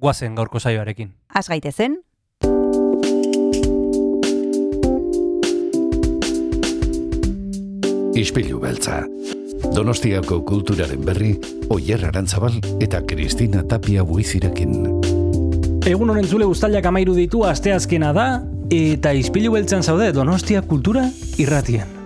guazen gaurko saioarekin. Az gaitezen, Ispilu beltza. Donostiako kulturaren berri, Oyer Arantzabal eta Kristina Tapia buizirekin. Egun honen zule guztailak amairu ditu asteazkena da, eta izpilu beltzan zaude Donostia kultura irratien.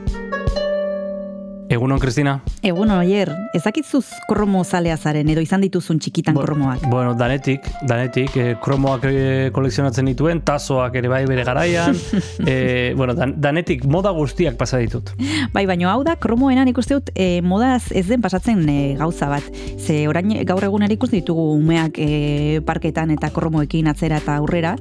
Egunon, Kristina. egun oier, ezakitzuz kromo zalea zaren, edo izan dituzun txikitan kromoak. Bueno, danetik, danetik, eh, kromoak eh, kolekzionatzen dituen, tazoak ere bai bere garaian, eh, bueno, dan, danetik moda guztiak pasa ditut. Bai, baino hau da, kromoenan ikuste dut, e, modaz ez den pasatzen e, gauza bat. Ze orain gaur egun ere ikusten ditugu umeak e, parketan eta kromoekin atzera eta aurrera,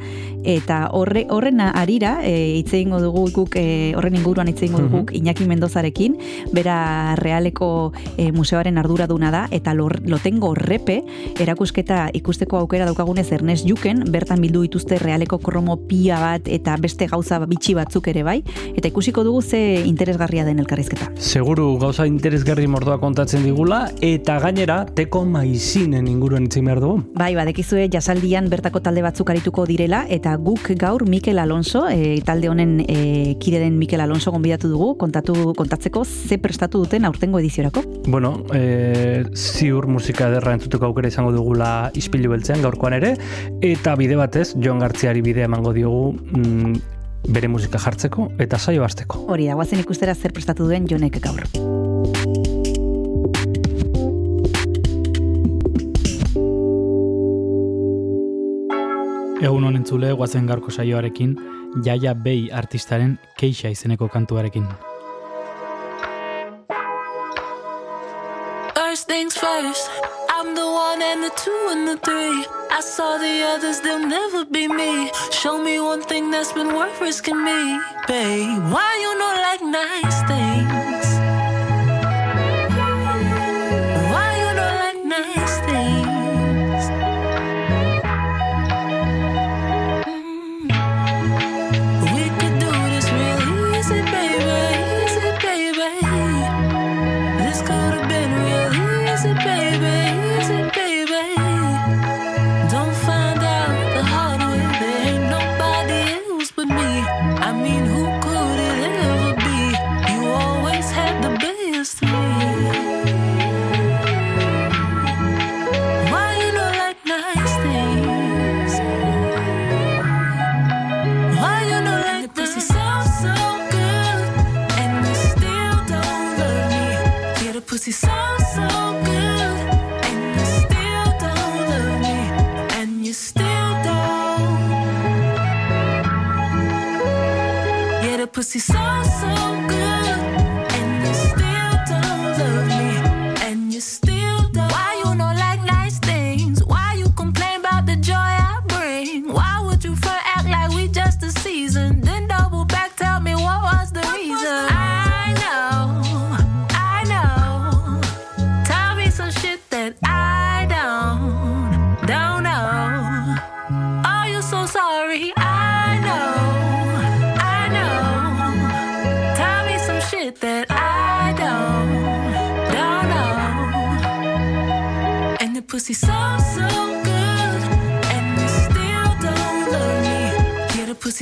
eta horre, horren arira, e, hitz egingo dugu guk, e, horren inguruan hitz egingo dugu Mhm. Iñaki Mendozarekin, bera realeko e, museoaren arduraduna da, eta lor, lotengo repe, erakusketa ikusteko aukera daukagunez Ernest Juken, bertan bildu dituzte realeko kromo pia bat eta beste gauza bitxi batzuk ere bai, eta ikusiko dugu ze interesgarria den elkarrizketa. Seguru gauza interesgarri mordoa kontatzen digula, eta gainera, teko maizinen inguruan itzin behar dugu. Bai, badekizue jasaldian bertako talde batzuk arituko direla, eta guk gaur Mikel Alonso, e, talde honen e, kide den Mikel Alonso gonbidatu dugu, kontatu kontatzeko ze prestatu duten aurtengo ediziorako. Bueno, e, ziur musika ederra entzuteko aukera izango dugula ispilu beltzean gaurkoan ere, eta bide batez, Jon Gartziari bidea emango diogu mm, bere musika jartzeko eta saio hasteko. Hori da, guazen ikustera zer prestatu duen jonek gaur. Egun honen zule guazen gaurko saioarekin, Jaia Bei artistaren keixa izeneko kantuarekin. First things first, I'm the one and the two and the three. I saw the others, they'll never be me. Show me one thing that's been worth risking me, babe. Why you not like nice things? Yeah, the pussy so good and you still don't love me, and you still don't. Yeah, the pussy so so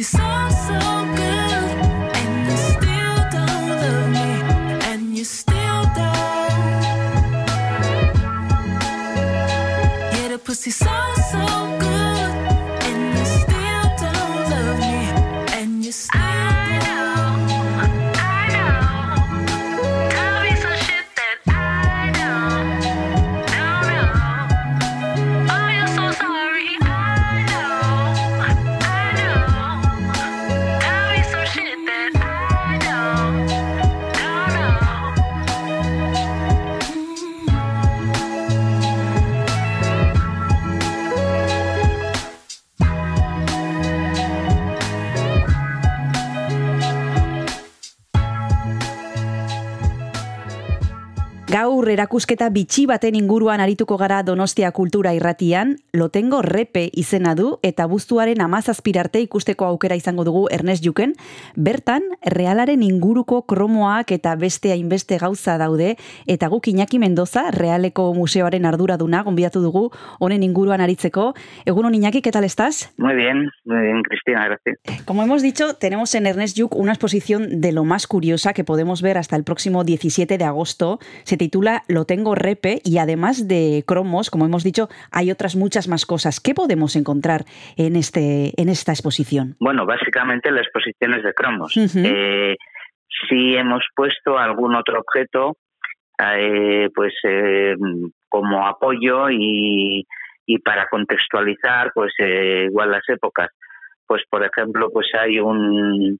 see some erakusketa bitxi baten inguruan arituko gara Donostia Kultura Irratian, Lotengo Repe izena du eta buztuaren amazazpirarte ikusteko aukera izango dugu Ernest Juken, bertan realaren inguruko kromoak eta beste hainbeste gauza daude eta guk Iñaki Mendoza, Realeko Museoaren arduraduna, gonbidatu dugu honen inguruan aritzeko. Egunon Iñaki, ¿qué tal estás? Muy bien, muy bien, Cristina, gracias. Como hemos dicho, tenemos en Ernest Juk una exposición de lo más curiosa que podemos ver hasta el próximo 17 de agosto. Se titula Lo tengo repe y además de cromos, como hemos dicho, hay otras muchas más cosas. ¿Qué podemos encontrar en, este, en esta exposición? Bueno, básicamente la exposición es de cromos. Eh, sí hemos puesto algún otro objeto eh, pues eh, como apoyo y, y para contextualizar pues igual las épocas pues por ejemplo pues hay un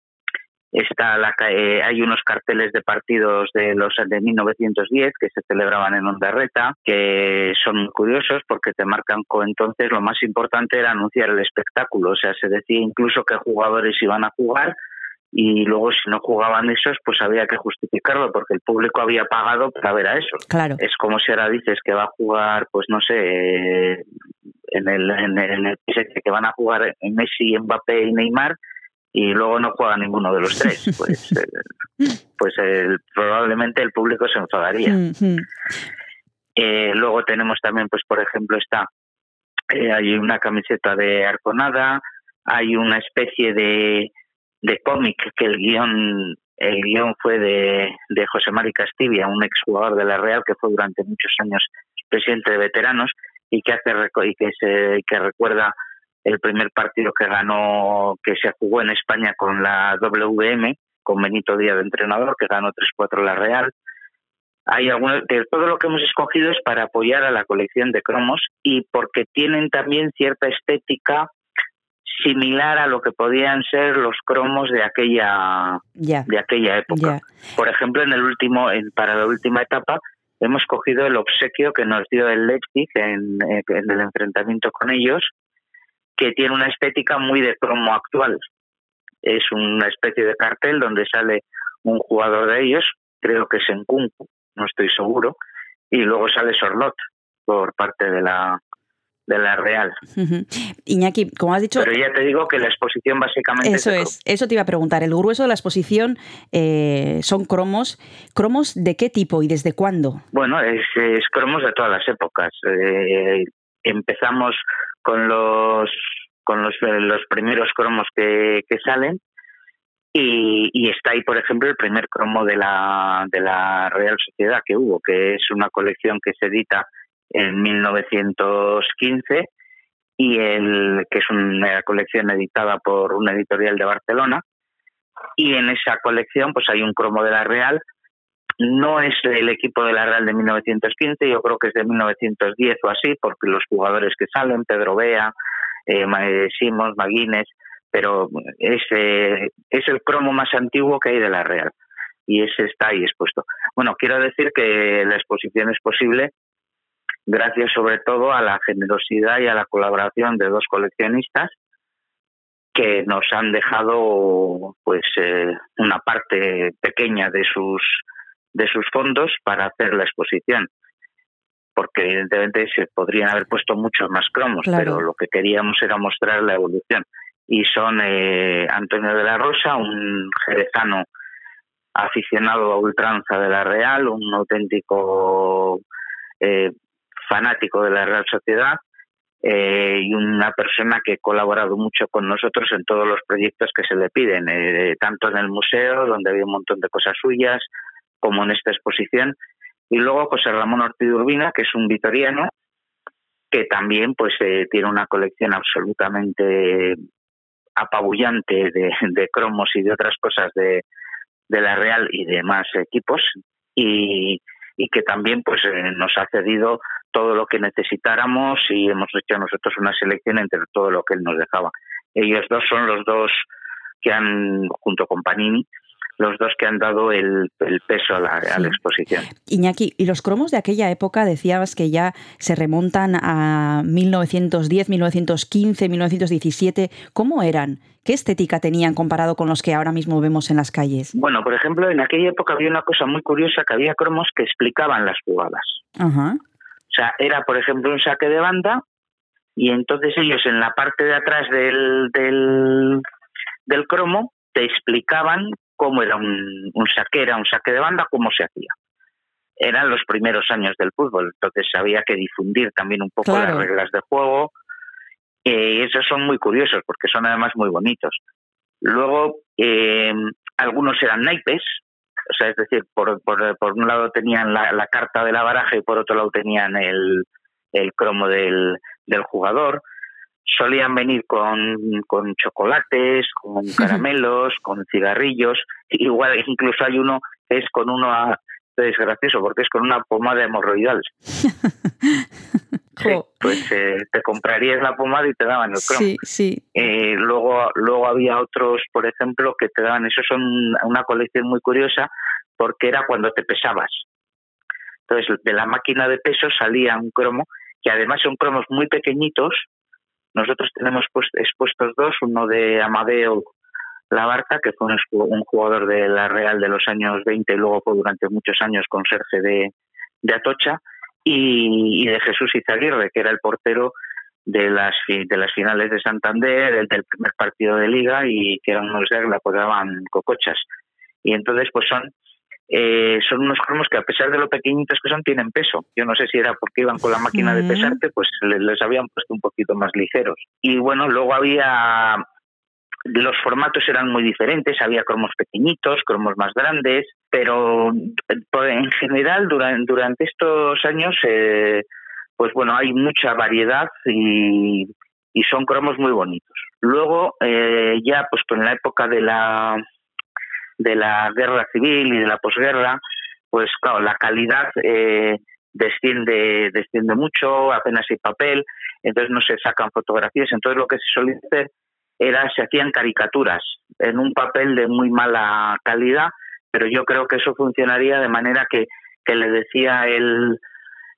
está la, eh, hay unos carteles de partidos de los de 1910 que se celebraban en Ondarreta que son muy curiosos porque te marcan entonces lo más importante era anunciar el espectáculo o sea se decía incluso qué jugadores iban a jugar y luego si no jugaban esos pues había que justificarlo porque el público había pagado para ver a esos Claro. es como si ahora dices que va a jugar, pues no sé, en el, en el, en el que van a jugar Messi, Mbappé y Neymar y luego no juega ninguno de los tres. Pues, eh, pues el- probablemente el público se enfadaría. Eh, luego tenemos también, pues por ejemplo, está eh, hay una camiseta de Arconada, hay una especie de, de cómic que el guion el guion fue de, de José Mari Castilla, un exjugador de la Real que fue durante muchos años presidente de veteranos y que hace y que se que recuerda el primer partido que ganó que se jugó en España con la WM con Benito Díaz de entrenador que ganó 3-4 la Real hay algunos, que todo lo que hemos escogido es para apoyar a la colección de cromos y porque tienen también cierta estética similar a lo que podían ser los cromos de aquella Ya, de aquella época. ya. Por ejemplo, en el último, en- para la última etapa, hemos cogido el obsequio que nos dio el Leipzig en, en el enfrentamiento con ellos, que tiene una estética muy de cromo actual. Es una especie de cartel donde sale un jugador de ellos, creo que es en Kunku, no estoy seguro, y luego sale Sorlot por parte de la de la Real. Iñaki, como has dicho, Pero ya te digo que la exposición básicamente Eso es, eso te iba a preguntar. El grueso de la exposición eh, son cromos. ¿Cromos de qué tipo y desde cuándo? Bueno, es, es cromos de todas las épocas. Eh, empezamos con los con los, eh, los primeros cromos que, que salen. Y, y está ahí, por ejemplo, el primer cromo de la, de la Real Sociedad que hubo, que es una colección que se edita en 1915 y el que es una colección editada por una editorial de Barcelona. Y en esa colección pues hay un cromo de la Real no es el equipo de la Real de 1915, yo creo que es de 1910 o así, porque los jugadores que salen, Pedro Bea, eh, eh, Simons, Maguines, pero es, eh, es el cromo más antiguo que hay de la Real y ese está ahí expuesto. Bueno, quiero decir que la exposición es posible gracias sobre todo a la generosidad y a la colaboración de dos coleccionistas que nos han dejado pues eh, una parte pequeña de sus de sus fondos para hacer la exposición porque evidentemente se podrían haber puesto muchos más cromos Claro. pero lo que queríamos era mostrar la evolución y son eh, Antonio de la Rosa un jerezano aficionado a ultranza de la Real un auténtico eh, fanático de la Real Sociedad eh, y una persona que ha colaborado mucho con nosotros en todos los proyectos que se le piden, eh, tanto en el museo, donde había un montón de cosas suyas, como en esta exposición. Y luego José Ramón Ortiz Urbina, que es un vitoriano, que también pues eh, tiene una colección absolutamente apabullante de, cromos y de otras cosas de, la Real y de más equipos. Y, y que también pues eh, nos ha cedido todo lo que necesitáramos y hemos hecho nosotros una selección entre todo lo que él nos dejaba. Ellos dos son los dos que han, junto con Panini, los dos que han dado el, el peso a la, a la Sí. exposición. Iñaki, y los cromos de aquella época decías que ya se remontan a 1910, 1915, 1917. ¿Cómo eran? ¿Qué estética tenían comparado con los que ahora mismo vemos en las calles? Bueno, por ejemplo, en aquella época había una cosa muy curiosa, que había cromos que explicaban las jugadas. Ajá. O sea, era, por ejemplo, un saque de banda y entonces ellos en la parte de atrás del, del, del cromo te explicaban cómo era un, un saque, era un saque de banda, cómo se hacía. Eran los primeros años del fútbol, entonces había que difundir también un poco Claro. las reglas de juego. eh, Y esos son muy curiosos porque son además muy bonitos. Luego, eh, algunos eran naipes, o sea, es decir, por, por, por un lado tenían la, la carta de la baraja y por otro lado tenían el, el cromo del, del jugador. Solían venir con, con chocolates, con caramelos, con cigarrillos. Igual, incluso hay uno que es con uno, a- es gracioso porque es con una pomada hemorroidal. Sí, pues eh, te comprarías la pomada y te daban el cromo. Sí, sí. Eh, luego, luego había otros, por ejemplo, que te daban, eso son una colección muy curiosa, porque era cuando te pesabas. Entonces, de la máquina de pesos salía un cromo, que además son cromos muy pequeñitos. Nosotros tenemos pues, expuestos dos, uno de Amadeo Labarca, que fue un jugador de la Real de los años 20 y luego fue durante muchos años conserje de, Atocha, y, de Jesús Izaguirre, que era el portero de las de las finales de Santander, el del primer partido de liga y que eran unos que la apodaban cocochas. Y entonces pues son eh, son unos cromos que a pesar de lo pequeñitos que son tienen peso. Yo no sé si era porque iban con la máquina de pesarte, pues le- les habían puesto un poquito más ligeros. Y bueno, luego había los formatos eran muy diferentes, había cromos pequeñitos, cromos más grandes, pero en general durante, durante estos años eh, pues bueno, hay mucha variedad y, y son cromos muy bonitos. Luego, eh, ya pues en la época de la de la guerra civil y de la posguerra, pues claro, la calidad eh, desciende, desciende mucho, apenas hay papel, entonces no se sacan fotografías, entonces lo que se solía hacer era, se hacían caricaturas en un papel de muy mala calidad, pero yo creo que eso funcionaría de manera que, que le decía el,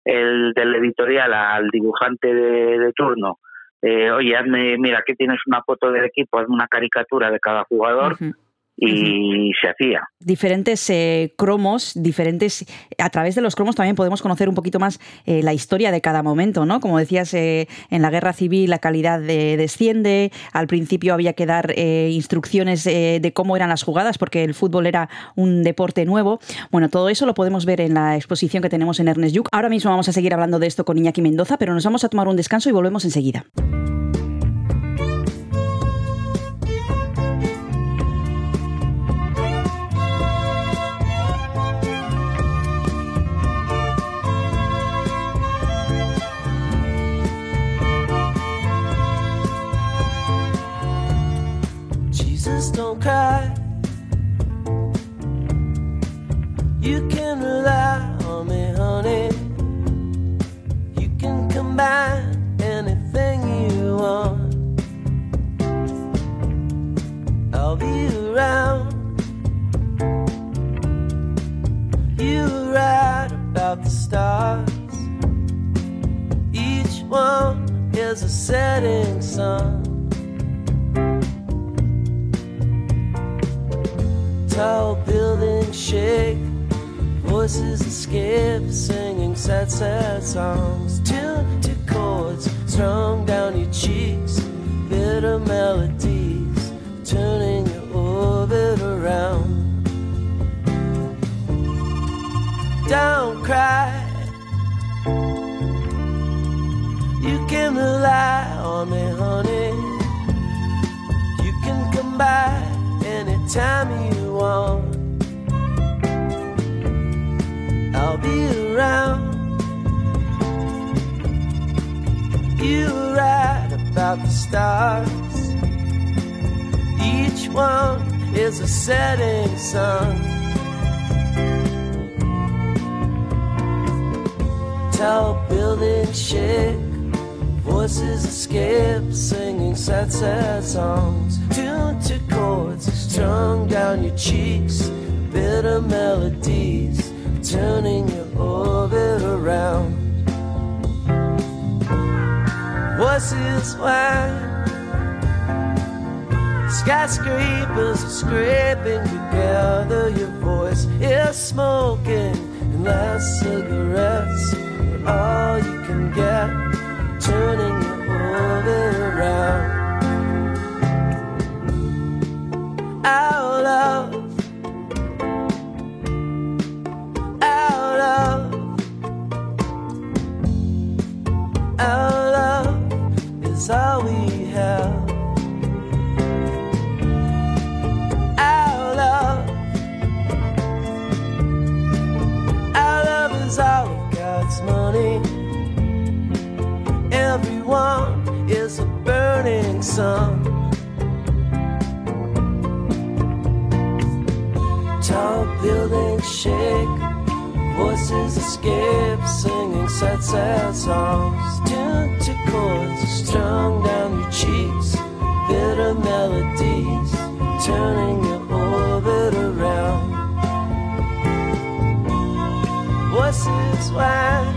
el del editorial al dibujante de, de turno, eh, oye, hazme, mira, aquí tienes una foto del equipo, hazme una caricatura de cada jugador. Y se hacía. diferentes eh, cromos, diferentes. A través de los cromos también podemos conocer un poquito más eh, la historia de cada momento, ¿no? Como decías, eh, en la guerra civil la calidad de- desciende. Al principio había que dar eh, instrucciones eh, de cómo eran las jugadas, porque el fútbol era un deporte nuevo. Bueno, todo eso lo podemos ver en la exposición que tenemos en Ernest Lluch. Ahora mismo vamos a seguir hablando de esto con Iñaki Mendoza, pero nos vamos a tomar un descanso y volvemos enseguida. Jesus, don't cry. You can rely on me, honey. You can combine anything you want. I'll be around. You were right about the stars. Each one is a setting sun. Tall buildings shake, voices escape, singing sad, sad songs. Tuned to chords strung down your cheeks, bitter melodies, turning your orbit around. Don't cry. You can rely on me, honey. You can come by anytime you want. I'll be around. You right about the stars. Each one is a setting sun. Tall buildings shake, voices escape, singing sad, sad songs. Tuned to chords strung down your cheeks, bitter melodies, turning your orbit around. Voices whine, skyscrapers are scraping together. Your voice is smoking, and last cigarettes are all you can get, turning your orbit around. Sun. Tall buildings shake, voices escape, singing sad, sad songs. Tuned to chords strung down your cheeks, bitter melodies, turning your orbit around. Voices whine,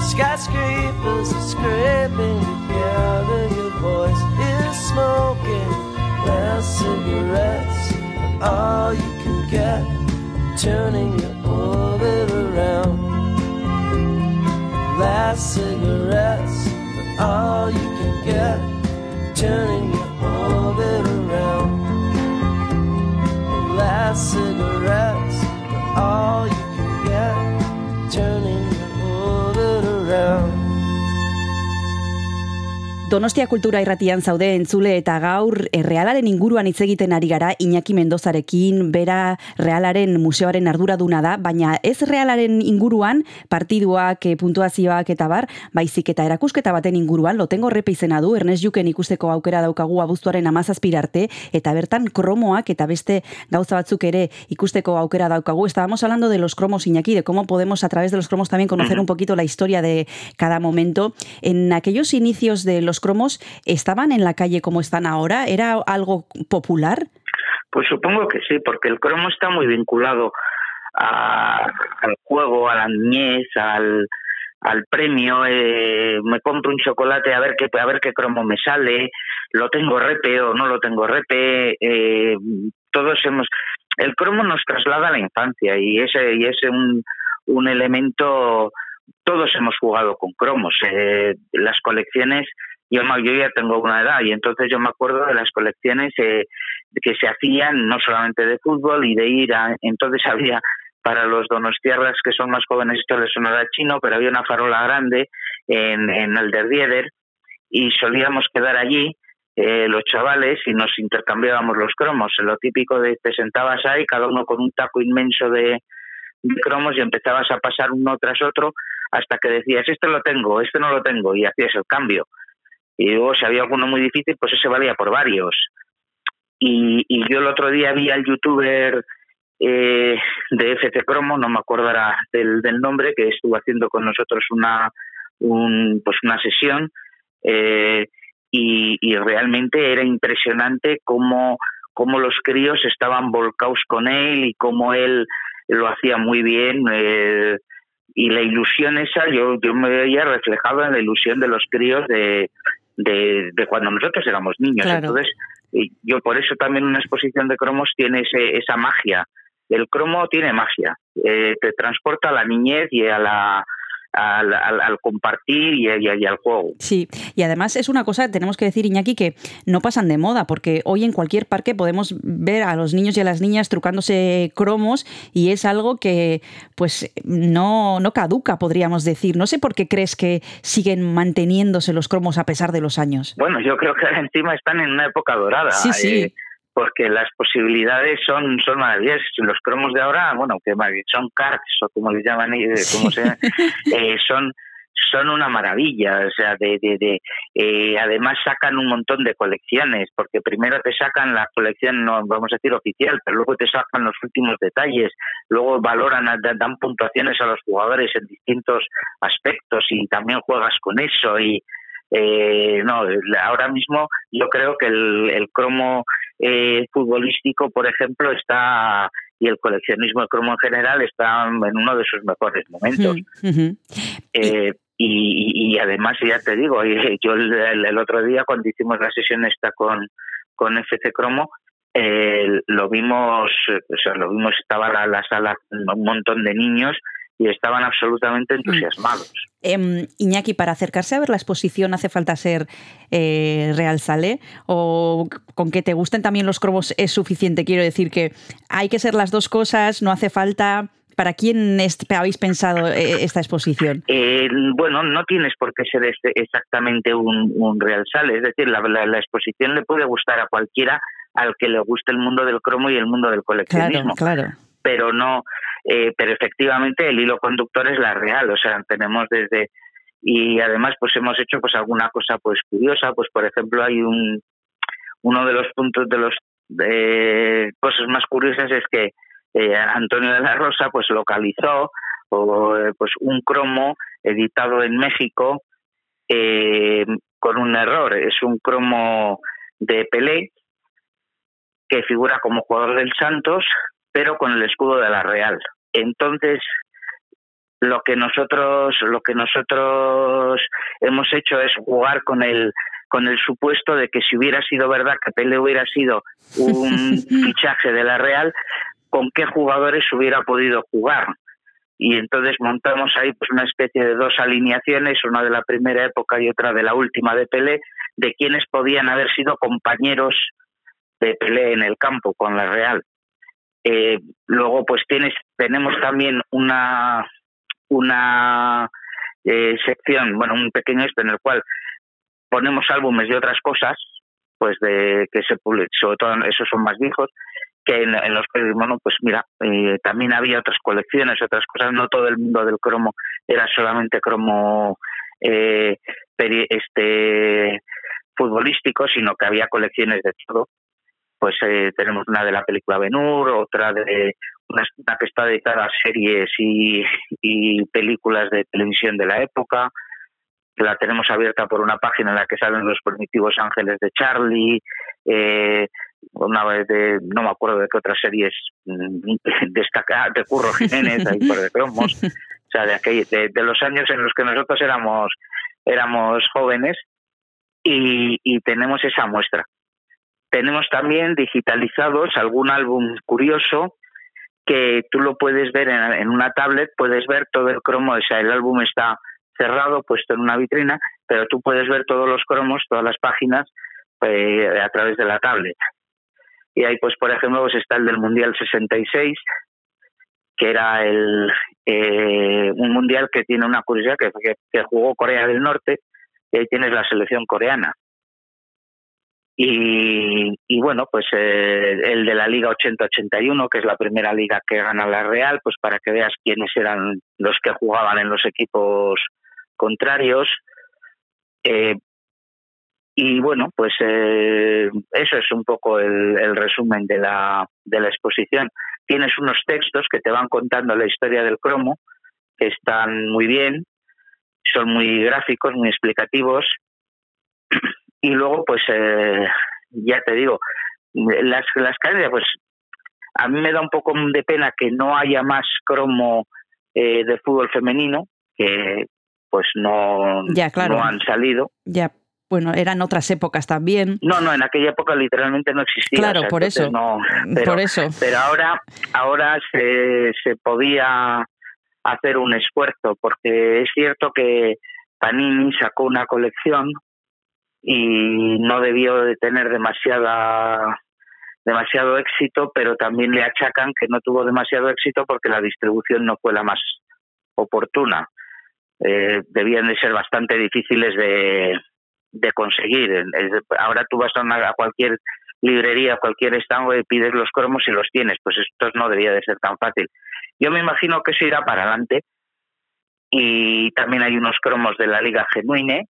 skyscrapers are scraping together. Your voice is smoking, last cigarettes all you can get, turning your orbit around. Last cigarettes, all you can get, turning your orbit around. Last cigarettes, all you can get, turning your orbit around. Donostia Kultura Irratian zaude entzule eta gaur eh, realaren inguruan hitz egiten ari gara Iñaki Mendozarekin, bera realaren museoaren arduraduna da, baina ez realaren inguruan partiduak, eh, puntuazioak eta bar, baizik eta erakusketa baten inguruan, lotengo repe izena du, Ernest Juken ikusteko aukera daukagu abuztuaren amazazpirarte, eta bertan kromoak eta beste gauza batzuk ere ikusteko aukera daukagu. Estábamos hablando de los cromos, Iñaki, de cómo podemos a través de los cromos también conocer un poquito la historia de cada momento. En aquellos inicios de los cromos, ¿estaban en la calle como están ahora? ¿Era algo popular? Pues supongo que sí, porque el cromo está muy vinculado a- al juego, a la niñez, al, al premio. eh, me compro un chocolate a ver qué a ver qué cromo me sale. Lo tengo repe o no lo tengo repe. eh, todos hemos. El cromo nos traslada a la infancia y ese y es un, un elemento. Todos hemos jugado con cromos. eh, las colecciones. Yo, yo ya tengo una edad y entonces yo me acuerdo de las colecciones eh, que se hacían no solamente de fútbol y de ir a entonces había para los donostiarras que son más jóvenes esto les sonará chino pero había una farola grande en, en Alderdieder y solíamos quedar allí eh, los chavales y nos intercambiábamos los cromos. Lo típico de te sentabas ahí cada uno con un taco inmenso de, de cromos y empezabas a pasar uno tras otro hasta que decías este lo tengo este no lo tengo y hacías el cambio y luego si había alguno muy difícil pues ese valía por varios y, y yo el otro día vi al youtuber eh, de FC Cromo, no me acuerdo del, del nombre, que estuvo haciendo con nosotros una, un, pues una sesión eh, y, y realmente era impresionante cómo, cómo los críos estaban volcados con él y cómo él lo hacía muy bien. eh, y la ilusión esa, yo, yo me veía reflejado en la ilusión de los críos de, de, de cuando nosotros éramos niños. Claro. Entonces, yo por eso también una exposición de cromos tiene ese, esa magia. El cromo tiene magia, eh, te transporta a la niñez y a la, al, al- al compartir y, y- y al juego. Sí, y además es una cosa, tenemos que decir, Iñaki, que no pasan de moda, porque hoy en cualquier parque podemos ver a los niños y a las niñas trucándose cromos y es algo que pues no, no caduca, podríamos decir. No sé por qué crees que siguen manteniéndose los cromos a pesar de los años. Bueno, yo creo que encima están en una época dorada. Sí, sí. eh, porque las posibilidades son, son maravillosas. Los cromos de ahora, bueno, que son cards o como les llaman, eh, como sea, eh, son son una maravilla, o sea, de, de, de eh, además sacan un montón de colecciones, porque primero te sacan la colección, no vamos a decir oficial, pero luego te sacan los últimos detalles, luego valoran, dan dan puntuaciones a los jugadores en distintos aspectos y también juegas con eso y Eh, no, ahora mismo yo creo que el, el cromo eh, futbolístico, por ejemplo, está y el coleccionismo de cromo en general está en uno de sus mejores momentos. Eh, y, y- además, ya te digo, y yo el, el- otro día cuando hicimos la sesión esta con, con FC Cromo, eh, lo vimos, eh, o sea, lo vimos, estaba la, la sala un montón de niños y estaban absolutamente entusiasmados. Em, Iñaki, para acercarse a ver la exposición hace falta ser eh, Real Sale o con que te gusten también los cromos es suficiente. Quiero decir que hay que ser las dos cosas, no hace falta. ¿Para quién habéis pensado eh, esta exposición? Eh, bueno, no tienes por qué ser este- exactamente un, un real sale, es decir, la, la- la exposición le puede gustar a cualquiera al que le guste el mundo del cromo y el mundo del Claro, coleccionismo. claro. pero no, eh, pero efectivamente el hilo conductor es la real, o sea, tenemos desde y además pues hemos hecho pues alguna cosa pues curiosa, pues por ejemplo hay un uno de los puntos de los eh, cosas más curiosas es que eh, Antonio de la Rosa pues localizó o, pues un cromo editado en México eh, con un error, es un cromo de Pelé que figura como jugador del Santos pero con el escudo de la Real. Entonces, lo que nosotros, lo que nosotros hemos hecho es jugar con el con el supuesto de que si hubiera sido verdad que Pele hubiera sido un fichaje de la Real, con qué jugadores hubiera podido jugar. Y entonces montamos ahí pues una especie de dos alineaciones, una de la primera época y otra de la última de Pelé, de quienes podían haber sido compañeros de Pelé en el campo con la Real. Eh, luego, pues tienes, tenemos también una, una eh, sección, bueno, un pequeño esto en el cual ponemos álbumes de otras cosas, pues de que se publican, sobre todo esos son más viejos, que en, los que, bueno, pues mira, eh, también había otras colecciones, otras cosas, no todo el mundo del cromo era solamente cromo eh, peri- este futbolístico, sino que había colecciones de todo pues eh, tenemos una de la película Benur, otra de una, una que está dedicada a series y, y películas de televisión de la época, que la tenemos abierta por una página en la que salen los primitivos ángeles de Charlie, eh, una vez de, no me acuerdo de qué otras series mm, destacadas, de Curro Jiménez, ahí por de cromos, o sea, de, aquel, de, de los años en los que nosotros éramos, éramos jóvenes, y, y tenemos esa muestra tenemos también digitalizados algún álbum curioso que tú lo puedes ver en, una tablet, puedes ver todo el cromo, o sea, el álbum está cerrado, puesto en una vitrina, pero tú puedes ver todos los cromos, todas las páginas eh, a través de la tablet. Y ahí, pues, por ejemplo, pues está el del Mundial 66, que era el, eh, un mundial que tiene una curiosidad, que jugó Corea del Norte, y ahí tienes la selección coreana. Y, y, bueno, pues eh, el de la Liga 80-81, que es la primera liga que gana la Real, pues para que veas quiénes eran los que jugaban en los equipos contrarios. Eh, y bueno, pues eh, eso es un poco el, el resumen de la, de la exposición. Tienes unos textos que te van contando la historia del cromo, que están muy bien, son muy gráficos, muy explicativos y luego pues eh, ya te digo las las cadenas pues a mí me da un poco de pena que no haya más cromo eh, de fútbol femenino que pues no, ya, claro. no han salido ya bueno, eran otras épocas también. No, no, en aquella época literalmente no existía. Claro, o sea, por eso. No, pero, por eso. Pero ahora, ahora se, se podía hacer un esfuerzo, porque es cierto que Panini sacó una colección y no debió de tener demasiada demasiado éxito, pero también le achacan que no tuvo demasiado éxito porque la distribución no fue la más oportuna. Eh, debían de ser bastante difíciles de, de conseguir. Ahora tú vas a, una, a cualquier librería, cualquier stand y pides los cromos y los tienes. Pues esto no debía de ser tan fácil. Yo me imagino que eso irá para adelante. Y también hay unos cromos de la Liga Genuine,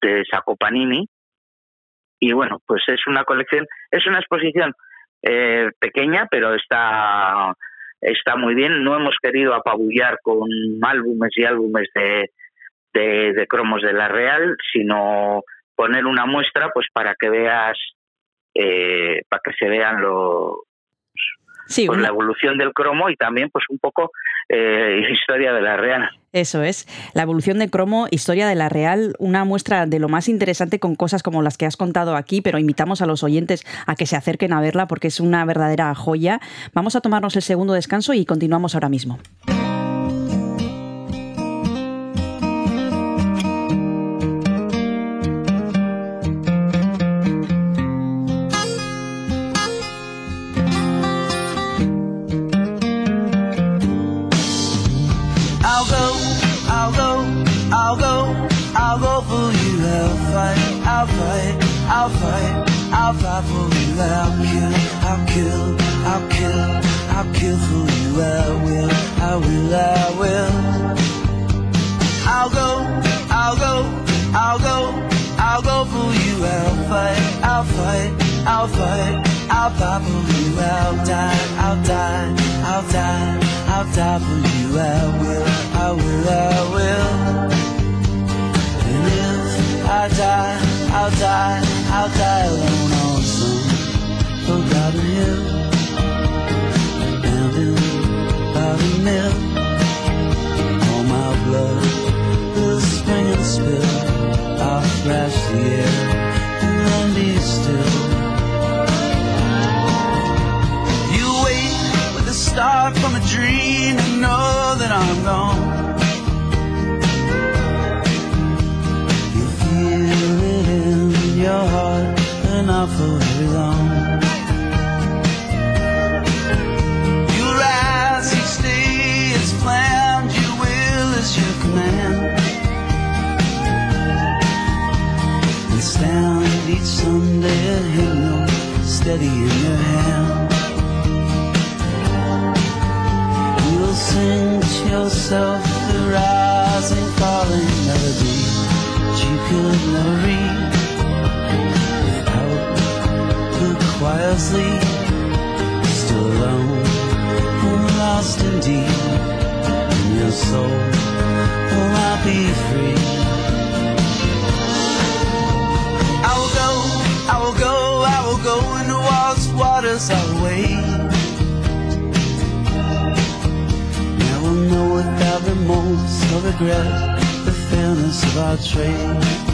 de Saco Panini. Y bueno, pues es una colección, es una exposición eh, pequeña, pero está, está muy bien. No hemos querido apabullar con álbumes y álbumes de, de, de cromos de la Real, sino poner una muestra pues para que veas, eh, para que se vean lo, Sí, pues, una- la evolución del cromo y también pues un poco eh, historia de la Real. Eso es, la evolución de cromo, historia de la Real, una muestra de lo más interesante con cosas como las que has contado aquí, pero invitamos a los oyentes a que se acerquen a verla porque es una verdadera joya. Vamos a tomarnos el segundo descanso y continuamos ahora mismo. I'll fight, I'll fight for you. I'll kill, I'll kill, I'll kill, I'll kill for you. I will, I will, I will. I'll go, I'll go, I'll go, I'll go for you. I'll fight, I'll fight, I'll fight, I'll fight for you. I'll die, I'll die, I'll die, I'll die for you. I will, I will, I will. And if I die, I'll die, I'll die alone on some forgotten hill. In by the mill. All my blood will spring and spill. I'll the air and then be still. You with a start from a dream and know that I'm gone. Your heart, but not for very long. You rise each day as planned, your will is your command. And stand each Sunday a hymnal steady in your hand. You'll sing to yourself the rising, falling melody that you could never read lead. Still alone and lost indeed in your soul. Oh, will I be free? I will go, I will go, I will go into walls, waters, I will wait. Never know without remorse or regret the fairness of our trade.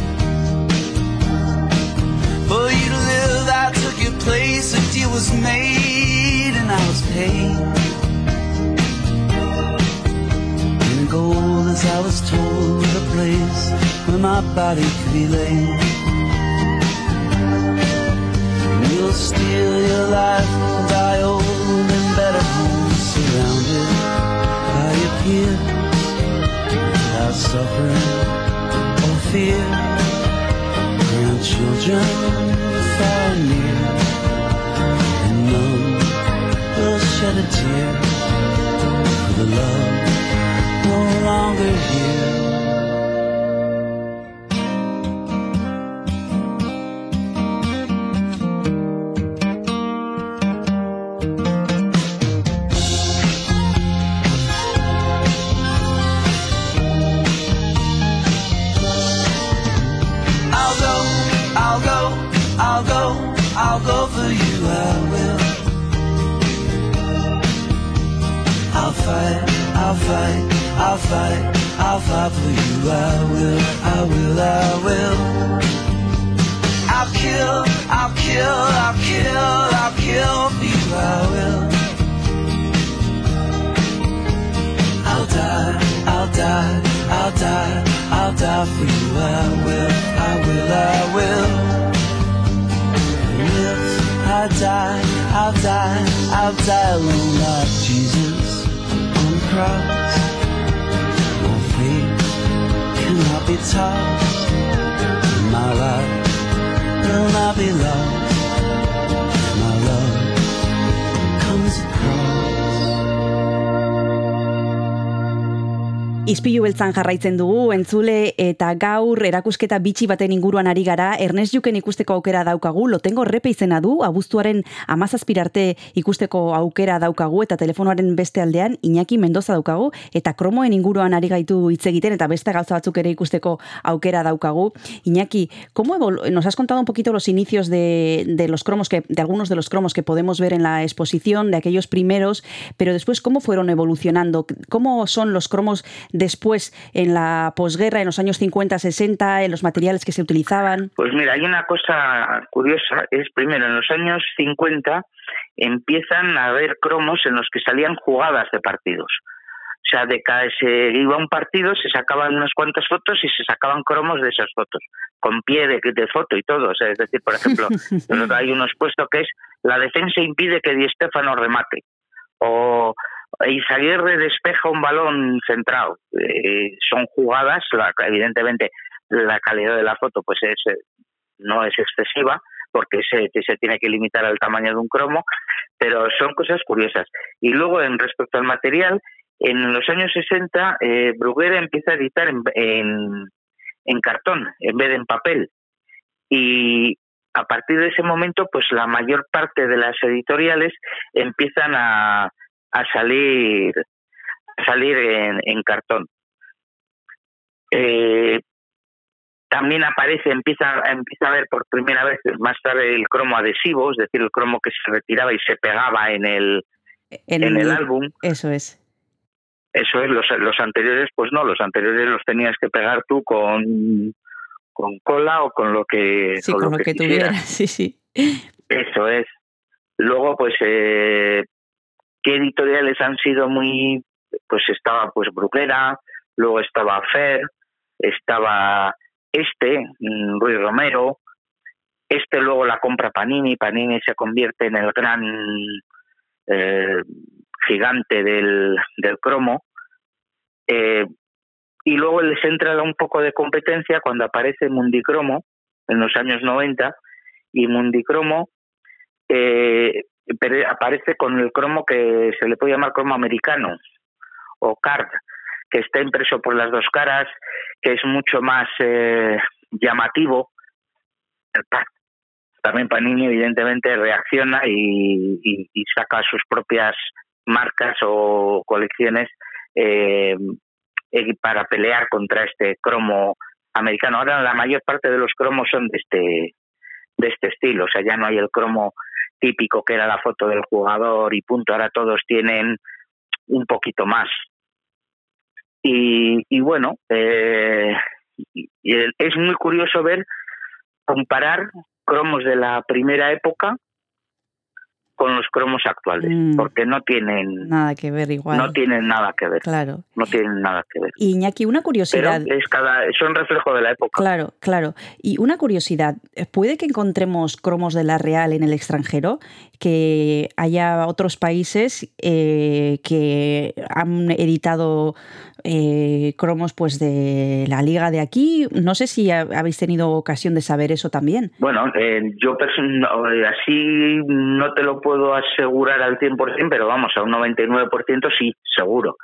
I took your place. A deal was made, and I was paid. In gold, as I was told, the place where my body could be laid. And you'll steal your life and die old and better homes surrounded by your peers without suffering or fear. Grandchildren shed a tear for the love no longer here. Beltzan jarraitzen dugu, entzule eta gaur erakusketa bitxi baten inguruan ari gara, Ernest Juken ikusteko aukera daukagu, lotengo repe izena du, abuztuaren amazazpirarte ikusteko aukera daukagu, eta telefonoaren beste aldean Iñaki Mendoza daukagu, eta kromoen inguruan ari gaitu hitz egiten, eta beste gauza batzuk ere ikusteko aukera daukagu. Iñaki, ¿cómo nos has contado un poquito los inicios de, de los cromos, que, de algunos de los cromos que podemos ver en la exposición, de aquellos primeros, pero después cómo fueron evolucionando, cómo son los cromos después en la posguerra, en los años 50, 60, en los materiales que se utilizaban. Pues mira, hay una cosa curiosa, es primero, en los años 50 empiezan a haber cromos en los que salían jugadas de partidos. O sea, de cada se iba un partido, se sacaban unas cuantas fotos y se sacaban cromos de esas fotos, con pie de, de foto y todo. O sea, es decir, por ejemplo, hay unos puestos que es la defensa impide que Di Stéfano remate. O Izaguirre despeja un balón centrado. Eh, son jugadas, la- evidentemente la calidad de la foto pues es eh, no es excesiva porque se, tiene que limitar al tamaño de un cromo, pero son cosas curiosas. Y luego, en respecto al material, en los años 60, eh, Bruguera empieza a editar en, en, en cartón en vez de en papel. Y a partir de ese momento, pues la mayor parte de las editoriales empiezan a, a salir a salir en, en cartón. Eh, también aparece, empieza, empieza a ver por primera vez más tarde el cromo adhesivo, es decir, el cromo que se retiraba y se pegaba en el, En, en el álbum. Eso es. Eso es, los, los anteriores, pues no, los anteriores los tenías que pegar tú con, con cola o con lo que, Sí, con con lo que tuviera. quisieras. Sí, sí. Eso es. Luego, pues, eh, ¿qué editoriales han sido muy...? Pues estaba, pues, Bruguera, luego estaba Fer, estaba este, mm, Ruiz Romero, este luego la compra Panini, Panini se convierte en el gran eh, gigante del, del cromo, eh, y luego les entra un poco de competencia cuando aparece Mundicromo en los años 90, y Mundicromo eh, aparece con el cromo que se le puede llamar cromo americano o card, que está impreso por las dos caras, que es mucho más eh, llamativo. También Panini evidentemente reacciona y, y- y saca sus propias marcas o colecciones eh, eh, para pelear contra este cromo americano. Ahora la mayor parte de los cromos son de este de este estilo, o sea, ya no hay el cromo típico que era la foto del jugador y punto, ahora todos tienen un poquito más. Y, y bueno, eh, es muy curioso ver, comparar cromos de la primera época con los cromos actuales, Mm. porque no tienen, Nada que ver igual. no tienen nada que ver, Claro. no tienen nada que ver. Y Iñaki, una Pero curiosidad. es cada, son reflejo de la época. Claro, claro. Y una curiosidad, ¿puede que encontremos cromos de la Real en el extranjero? Que haya otros países eh, que han editado eh, cromos pues de la liga de aquí. No sé si ha- habéis tenido ocasión de saber eso también. Bueno, eh, yo eh, así no te lo puedo asegurar al 100%, pero vamos, a un 99% sí, seguro.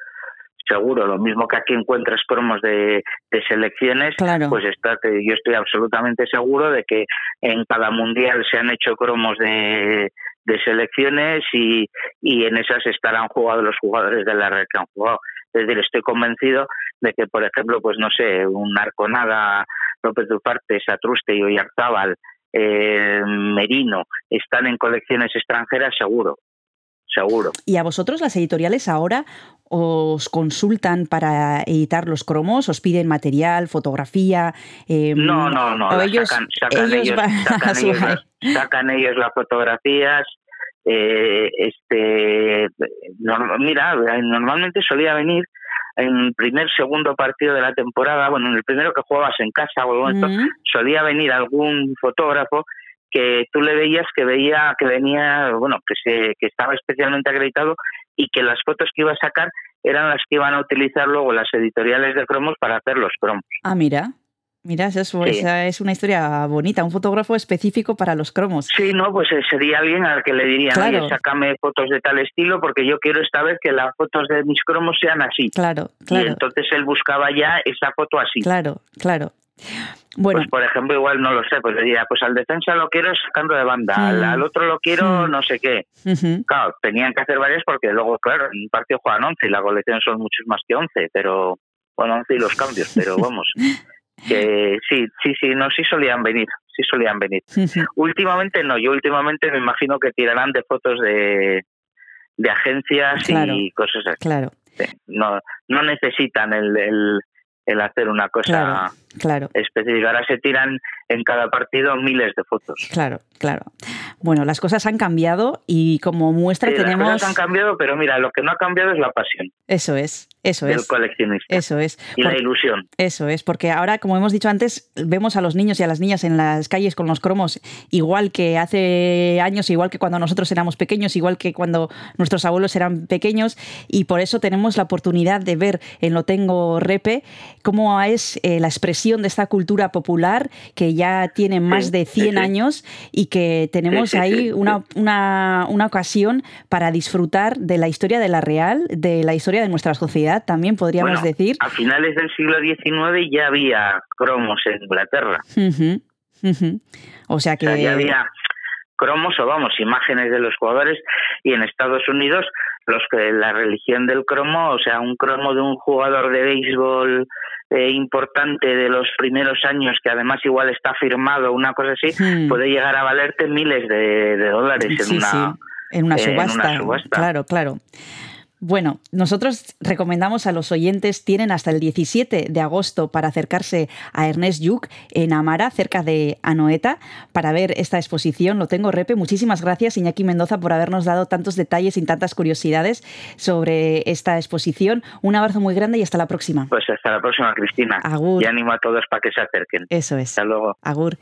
Seguro, lo mismo que aquí encuentras cromos de, de selecciones, Claro. pues está, te- yo estoy absolutamente seguro de que en cada mundial se han hecho cromos de, de selecciones y, y en esas estarán jugados los jugadores de la red que han jugado. Es decir, estoy convencido de que, por ejemplo, pues no sé, un Arconada, López Duparte, Satruste y Oyarzábal, eh, Merino, están en colecciones extranjeras, seguro, seguro. ¿Y a vosotros las editoriales ahora os consultan para editar los cromos? ¿Os piden material, fotografía? eh, No, no, no. ellos, sacan, sacan ellos sacan ellos las- sacan ellos las fotografías. eh, este, norm- mira, eh, normalmente solía venir en el primer, segundo partido de la temporada, bueno, en el primero que jugabas en casa o algo Mm, solía venir algún fotógrafo que tú le veías que veía que venía, bueno, que se que estaba especialmente acreditado y que las fotos que iba a sacar eran las que iban a utilizar luego las editoriales de cromos para hacer los cromos. Ah, mira. Mira, eso es, Sí. esa es una historia bonita, un fotógrafo específico para los cromos. Sí, no, pues eh, sería alguien al que le dirían, Claro. oye, sácame fotos de tal estilo porque yo quiero esta vez que las fotos de mis cromos sean así. Claro, Y claro, entonces él buscaba ya esa foto así. claro, claro. Bueno, Pues por ejemplo, igual no lo sé, pues le diría, pues al defensa lo quiero sacando de banda, al, Mm. al otro lo quiero Mm. no sé qué. ujú, Claro, tenían que hacer varias porque luego, claro, en un partido juegan 11 y la colección son muchos más que 11, pero bueno, 11 y los cambios, pero vamos, que sí, sí, sí, no, sí solían venir, sí solían venir. Últimamente no, yo últimamente me imagino que tirarán de fotos de, de agencias Claro. y cosas así. claro, No, no necesitan el, el, el hacer una cosa Claro. claro. específica. Ahora se tiran en cada partido miles de fotos. Claro, claro. Bueno, las cosas han cambiado y como muestra Sí, las tenemos... cosas han cambiado, pero mira, lo que no ha cambiado es la pasión Eso es, eso del es, coleccionista eso es. y la ilusión. Eso es, porque ahora, como hemos dicho antes, vemos a los niños y a las niñas en las calles con los cromos igual que hace años, igual que cuando nosotros éramos pequeños, igual que cuando nuestros abuelos eran pequeños, y por eso tenemos la oportunidad de ver en Lo Tengo Repe cómo es eh, la expresión de esta cultura popular que ya tiene más Sí, de sí, 100 sí. años y que tenemos Sí, ahí una, una, una ocasión para disfrutar de la historia de la Real, de la historia de nuestra sociedad, también podríamos Bueno, decir. A finales del siglo XIX ya había cromos en Inglaterra. O sea que O sea, ya había cromos o vamos, imágenes de los jugadores y en Estados Unidos los que la religión del cromo, o sea, un cromo de un jugador de béisbol eh, importante de los primeros años que además igual está firmado, una cosa así, Hmm. puede llegar a valerte miles de, de dólares en una sí, en una en una subasta. subasta. Claro, claro. Bueno, nosotros recomendamos a los oyentes, tienen hasta el 17 de agosto para acercarse a Ernest Lluch en Amara, cerca de Anoeta, para ver esta exposición. Lo tengo, Repe. Muchísimas gracias, Iñaki Mendoza, por habernos dado tantos detalles y tantas curiosidades sobre esta exposición. Un abrazo muy grande y hasta la próxima. Pues hasta la próxima, Cristina. Agur. Y animo a todos para que se acerquen. Eso es. Hasta luego. Agur.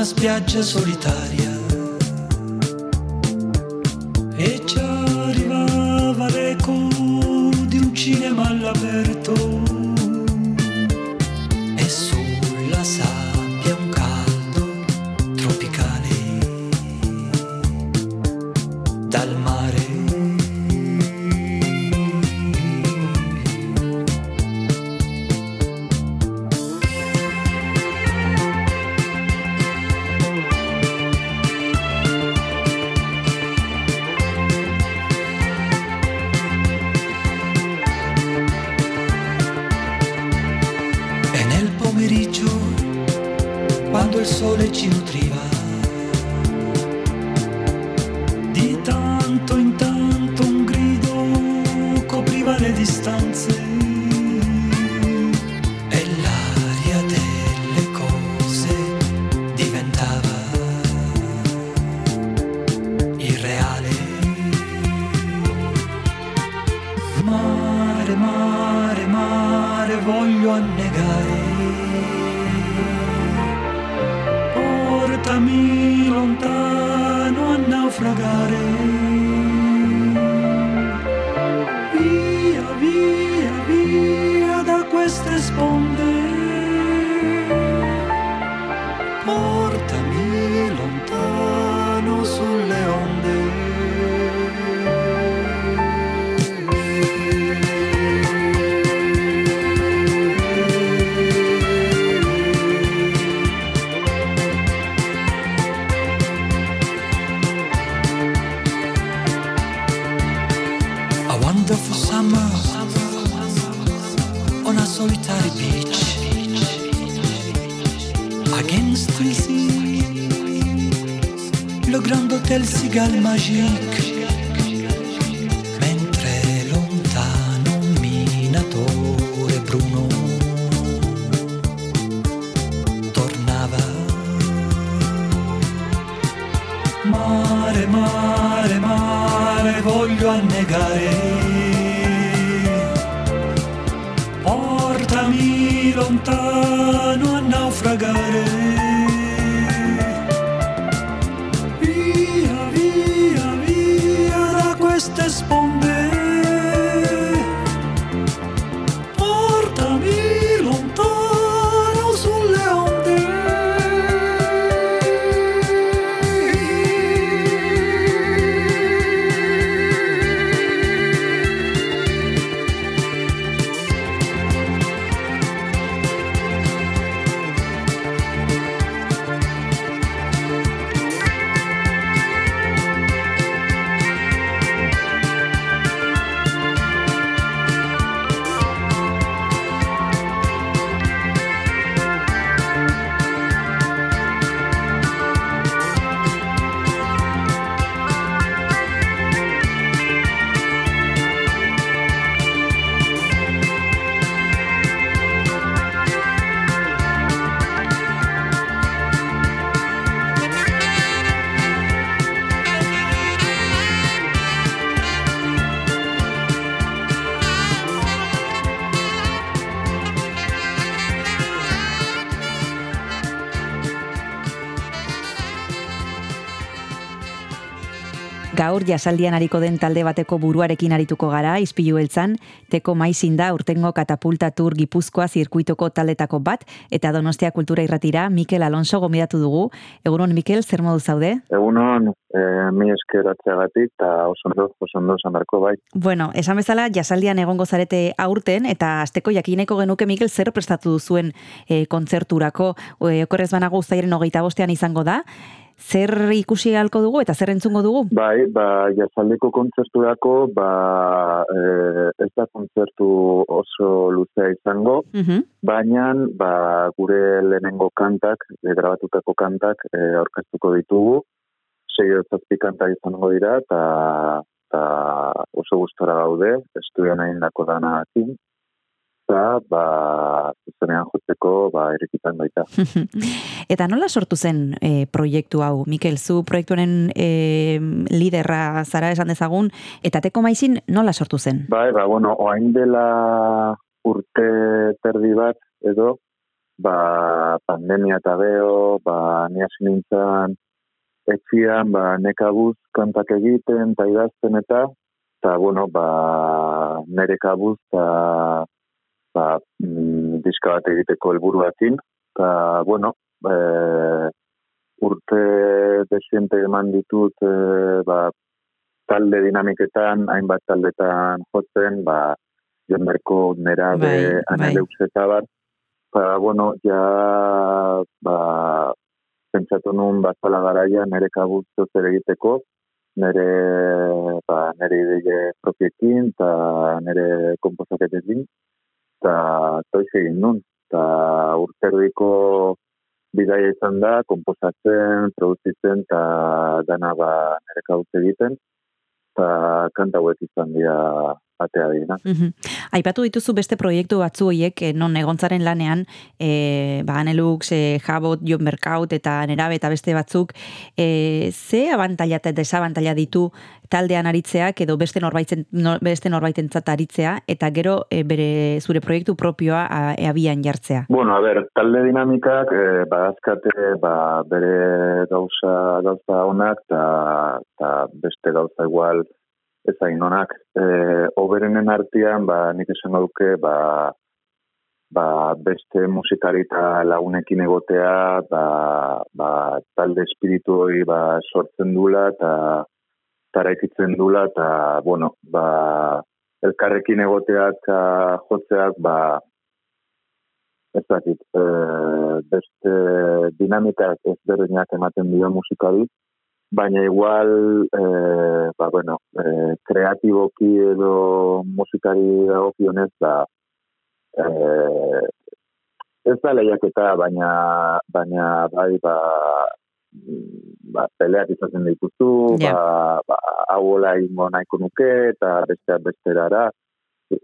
Una spiaggia solitaria e ci arrivava l'eco di un cinema all'aperto e sulla sabbia un caldo tropicale dal mare. Sole ci nutriva, di tanto in tanto un grido copriva le distanze jasaldian ariko den talde bateko buruarekin arituko gara, izpilu beltzan, teko maizin da urtengo katapulta tur gipuzkoa zirkuitoko taldetako bat, eta donostia kultura irratira, Mikel Alonso gomidatu dugu. Egunon, Mikel, zer modu zaude? Egunon, eh, mi eskeratzeagatik eta oso ondo, oso ondo esan beharko bai. Bueno, esan bezala, jasaldian egongo zarete aurten, eta asteko jakineko genuke, Mikel, zer prestatu duzuen e, kontzerturako, e, okorrez banago uztairen hogeita bostean izango da, zer ikusi halko dugu eta zer entzungo dugu? Bai, ba, jazaldeko kontzerturako, ba, eh, ez da kontzertu oso luzea izango, Mhm. baina ba, gure lehenengo kantak, eh, grabatutako kantak eh, aurkeztuko ditugu, sei zazpi kantak izango dira, eta eta oso gustora gaude, estudian egindako danakin, eta ba, zuzenean jotzeko ba, irikitan baita. Eta nola sortu zen e, proiektu hau? Mikel, zu proiektuaren e, liderra zara esan dezagun, eta teko maizin nola sortu zen? Bai, ba, bueno, oain dela urte terdi bat edo, ba, pandemia eta beho, ba, ni hasi nintzen etxian, ba, nekabuz kantak egiten, eta idazten eta, eta, bueno, ba, nere kabuz, eta, ba, mm, diska bat egiteko helburu batin, eta, bueno, e, urte desiente eman ditut, e, ba, talde dinamiketan, hainbat taldetan jotzen, ba, Jon Berko, Nerabe, Bai, bai, bai. Aneleux eta bar, ba, bueno, ja, ba, pentsatu nun bazala garaia nere kabuz zer egiteko, nere, ba, nere ideie propiekin, eta nere komposaketekin, eta toiz egin nun, eta urterdiko bidaia izan da, komposatzen, produzitzen, eta dana ba, nere kabuz egiten, eta kanta hauek izan dira atea dira. Mhm. Aipatu dituzu beste proiektu batzu horiek eh, non egontzaren lanean, e, ba, Anelux, e, Jabot, Jon Berkaut eta Nerabe eta beste batzuk, e, ze abantaila eta desabantaila ditu taldean aritzeak edo beste norbaiten no, beste norbaitentzat aritzea eta gero e, bere zure proiektu propioa a, abian jartzea. Bueno, a ber, talde dinamikak eh, badazkate ba, bere gauza gauza onak eta eta beste gauza igual ezain onak. Eh, oberenen artean, ba, nik esan duke, ba, ba, beste musikari eta lagunekin egotea, ba, ba, talde espiritu hori ba, sortzen dula eta taraikitzen dula, eta, bueno, ba, elkarrekin egoteak eta jotzeak, ba, ez dakit, e, beste dinamika ezberdinak ematen dio musikari, baina igual, e, ba, bueno, e, kreatiboki edo musikari dagokionez, ba, e, ez da lehiaketa, baina, baina bai, ba, ba, peleak izaten dituzu, Ja. ba, ba, hau hola ingo nahiko nuke, eta beste besterara,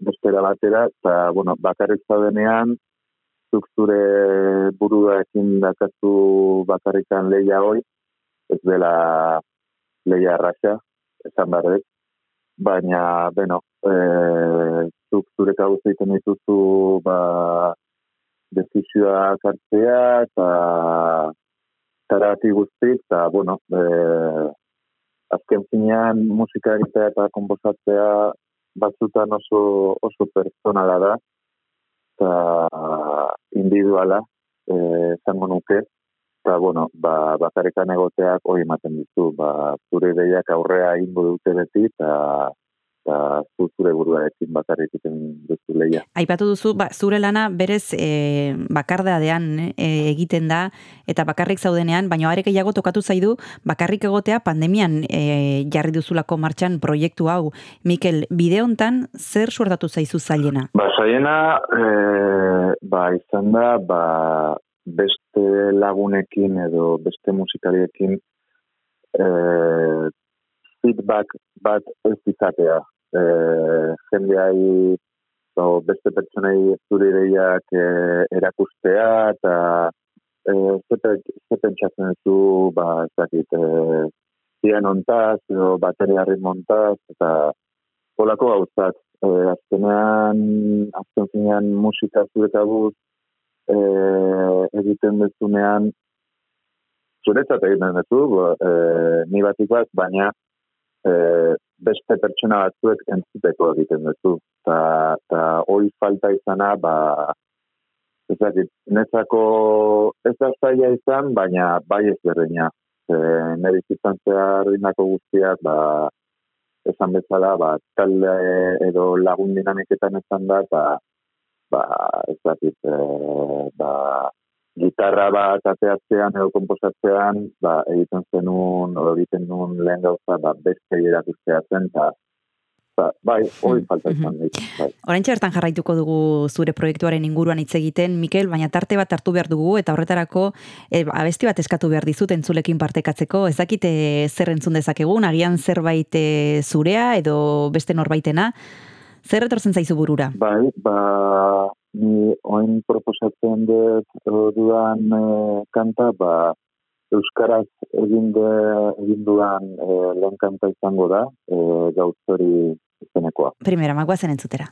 bestera batera, eta, bueno, bakarrik zaudenean, zuk zure buruarekin dakazu bakarrikan leia hoi, ez dela leia arraxa, esan behar. Baina, beno, e, zuk zure kabuz egiten dituzu, ba, desizioak hartzea, eta tarati guztik, eta, bueno, e, azken finean musika egitea eta komposatzea batzutan oso, oso personala da, eta individuala, e, zango nuke, eta, bueno, ba, bakarrikan egoteak hori ematen ditu, ba, zure ideiak aurrea ingo dute beti, eta eta zu zure buruarekin bakarrik egiten duzu leia. Aipatu duzu, ba, zure lana berez e, bakardadean e, egiten da, eta bakarrik zaudenean, baina are gehiago tokatu zaidu, bakarrik egotea pandemian e, jarri duzulako martxan proiektu hau. Mikel, bide hontan zer suertatu zaizu zailena? Ba, zaiena, e, ba, izan da, ba, beste lagunekin edo beste musikariekin e, feedback bat ez izatea. E, jendeai o, beste pertsonei zure ideiak e, erakustea eta e, ze, pe- ze pentsatzen zu, ba, ez dakit, e, zian ontaz, edo bateriarri montaz, eta polako gauzak. E, azkenean, azken finean musika zure kabuz e, egiten dezunean, zuretzat egiten duzu, bo, e, ni batik bat, baina e, beste pertsona batzuek entzuteko egiten duzu. Ta, ta hori falta izana, ba, ez dakit, netzako ez da zaila izan, baina bai ez berdina. E, nire izan zehar guztiak, ba, esan bezala, ba, talde edo lagun dinamiketan esan da, eta ba, ez dakit, e, ba, gitarra bat ateatzean edo komposatzean, ba, egiten zenun, edo egiten nuen lehen gauza, ba, beste erakustea zen, eta ba, bai, hori falta izan dit. Bai. Oraintxe bertan jarraituko dugu zure proiektuaren inguruan hitz egiten, Mikel, baina tarte bat hartu behar dugu eta horretarako e, abesti bat eskatu behar dizut entzulekin partekatzeko. Ez dakite zer entzun dezakegun, agian zerbait e, zurea edo beste norbaitena. Zer etortzen zaizu burura? Bai, ba, ni oin proposatzen dut edo dudan e, kanta, ba, Euskaraz egin, de, egin dudan e, lehen kanta izango da, e, gauz hori izenekoa. Primera, magoazen entzutera.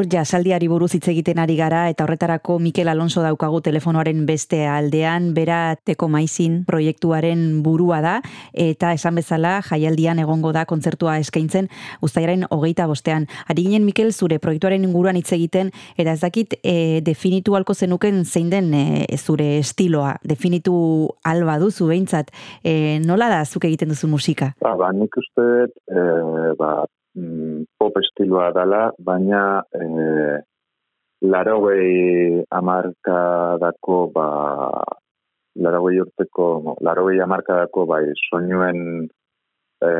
Gaur jasaldiari buruz hitz egiten ari gara eta horretarako Mikel Alonso daukagu telefonoaren beste aldean, bera teko maizin proiektuaren burua da eta esan bezala jaialdian egongo da kontzertua eskaintzen ustaiaren hogeita bostean. Ari ginen Mikel zure proiektuaren inguruan hitz egiten eta ez dakit e, definitu halko zenuken zein den e, zure estiloa, definitu alba duzu behintzat, e, nola da zuk egiten duzu musika? Ba, ba, nik uste e, ba, mm, pop estiloa dela, baina e, larogei amarkadako, ba, larogei urteko, larogei amarkadako, bai, soinuen e,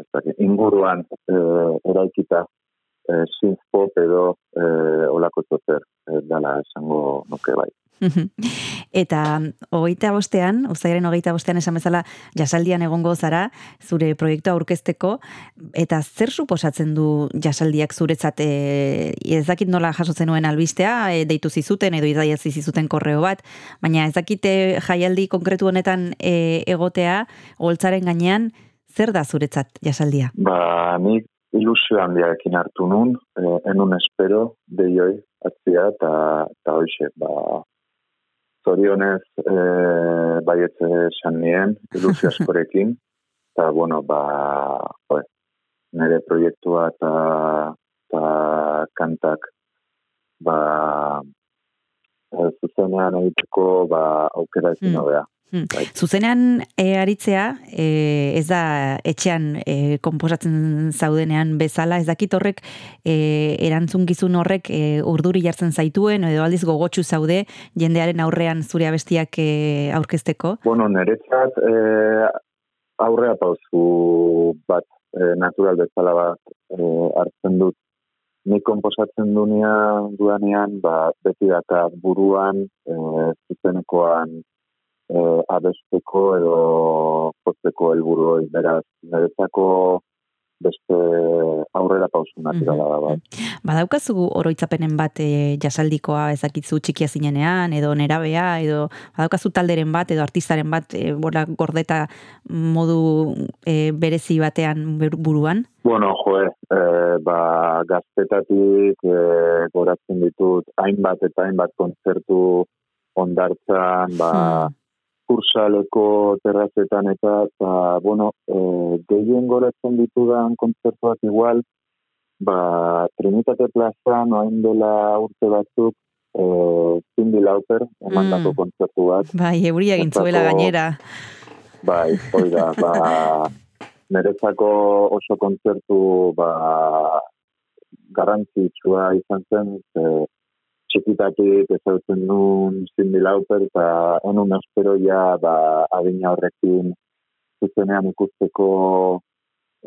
ez dakit, inguruan e, eraikita e, synth pop edo e, olako zozer e, dela esango nuke bai. Eta hogeita bostean, uztaiaren hogeita bostean esan bezala jasaldian egongo zara, zure proiektua aurkezteko, eta zer suposatzen du jasaldiak zuretzat, e, ez dakit nola jasotzen nuen albistea, e, deitu zizuten edo idaiazi zizuten korreo bat, baina ez dakite jaialdi konkretu honetan e, egotea, holtzaren gainean, zer da zuretzat jasaldia? Ba, nik ilusio handiarekin hartu nun, eh, enun espero, deioi, atzia, eta hoxe, ba, zorionez, eh, baiet esan nien, ilusio askorekin, eta, bueno, ba, joe, nire proiektua eta, kantak, ba, eh, zuzenean egiteko, ba, aukera ezin Hmm. hobea. Hmm. Bai. Zuzenean e, aritzea, e, ez da etxean e, komposatzen zaudenean bezala, ez dakit horrek e, erantzungizun horrek e, urduri jartzen zaituen, edo aldiz gogotsu zaude jendearen aurrean zure abestiak e, aurkezteko. Bueno, niretzat eh, aurrea pauzu bat, eh, natural bezala bat eh, hartzen dut. Ni komposatzen dunean, duanean, ba, beti daka buruan, eh, zuzenekoan eh, abesteko edo jotzeko helburu hori. Beraz, niretzako beste aurrera pauzu naturala da bat. Badaukazu oroitzapenen bat e, jasaldikoa ezakitzu txikia zinenean, edo nerabea, edo badaukazu talderen bat, edo artistaren bat, e, bola gordeta modu e, berezi batean buruan? Bueno, joe, eh, ba, gaztetatik eh, goratzen ditut hainbat eta hainbat kontzertu ondartzan, ba, kursaleko terrazetan eta, eta bueno, eh, gehien goratzen ditudan kontzertuak igual, ba, Trinitate plazan, oain dela urte batzuk, eh, Cindy Lauper, emandako Mm. kontzertu bat, Bai, euria egin zuela Bertako- gainera. Bai, hoi da, ba, niretzako oso kontzertu, ba, garrantzitsua izan zen, ze, txikitatik ezagutzen nuen Cindy Lauper, eta enun espero ja, ba, adina horrekin zuzenean ikusteko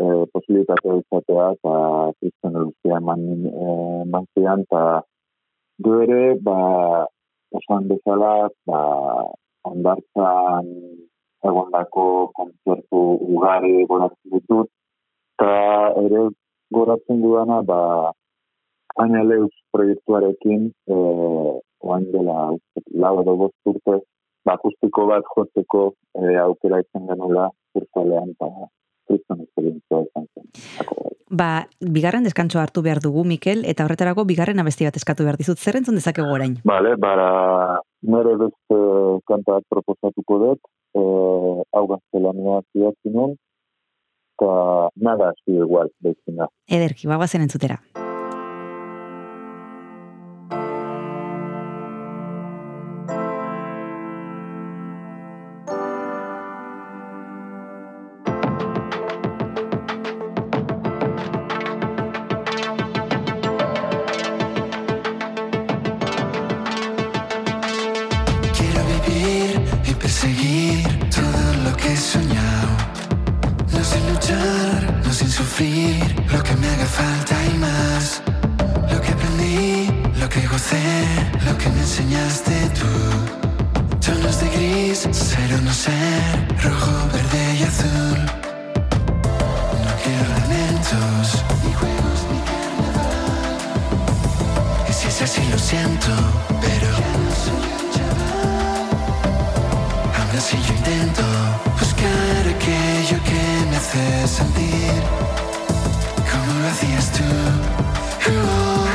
eh, posibilitatea izatea, eta kristen luzia eman, eh, eman zian, eta gu ere, ba, esan bezala, ba, ondartzan egondako kontzertu ugari goratzen ditut, eta ere goratzen dudana, ba, Aina Leus proiektuarekin, e, oain dela uste, lau edo bost urte, ba, akustiko bat jotzeko e, aukera izan genula zurtzalean, eta kriston esperientzia izan zen. Ba, bigarren deskantso hartu behar dugu, Mikel, eta horretarako bigarren abesti bat eskatu behar dizut. Zer entzun dezakegu orain? Bale, bara, nire beste kanta bat proposatuko dut, e, hau gaztelania zidatzinen, eta nada, así igual, bezina. Ederki, bagoazen entzutera. Sentir como lo hacías tú. Oh,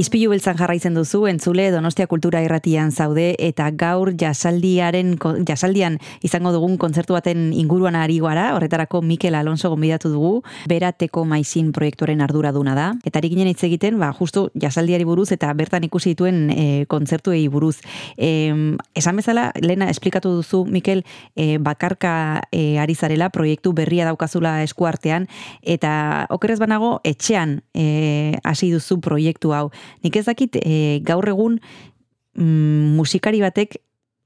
Izpilu beltzan jarraitzen duzu, entzule Donostia Kultura Irratian zaude, eta gaur jasaldiaren, jasaldian izango dugun kontzertu baten inguruan ari gara, horretarako Mikel Alonso gonbidatu dugu, berateko maizin proiektuaren arduraduna da, eta ari ginen hitz egiten, ba, justu jasaldiari buruz eta bertan ikusi dituen e, kontzertuei buruz. E, esan bezala, lena esplikatu duzu, Mikel, e, bakarka e, ari zarela, proiektu berria daukazula eskuartean, eta okerez banago, etxean e, hasi duzu proiektu hau. Nik ez dakit e, gaur egun mm, musikari batek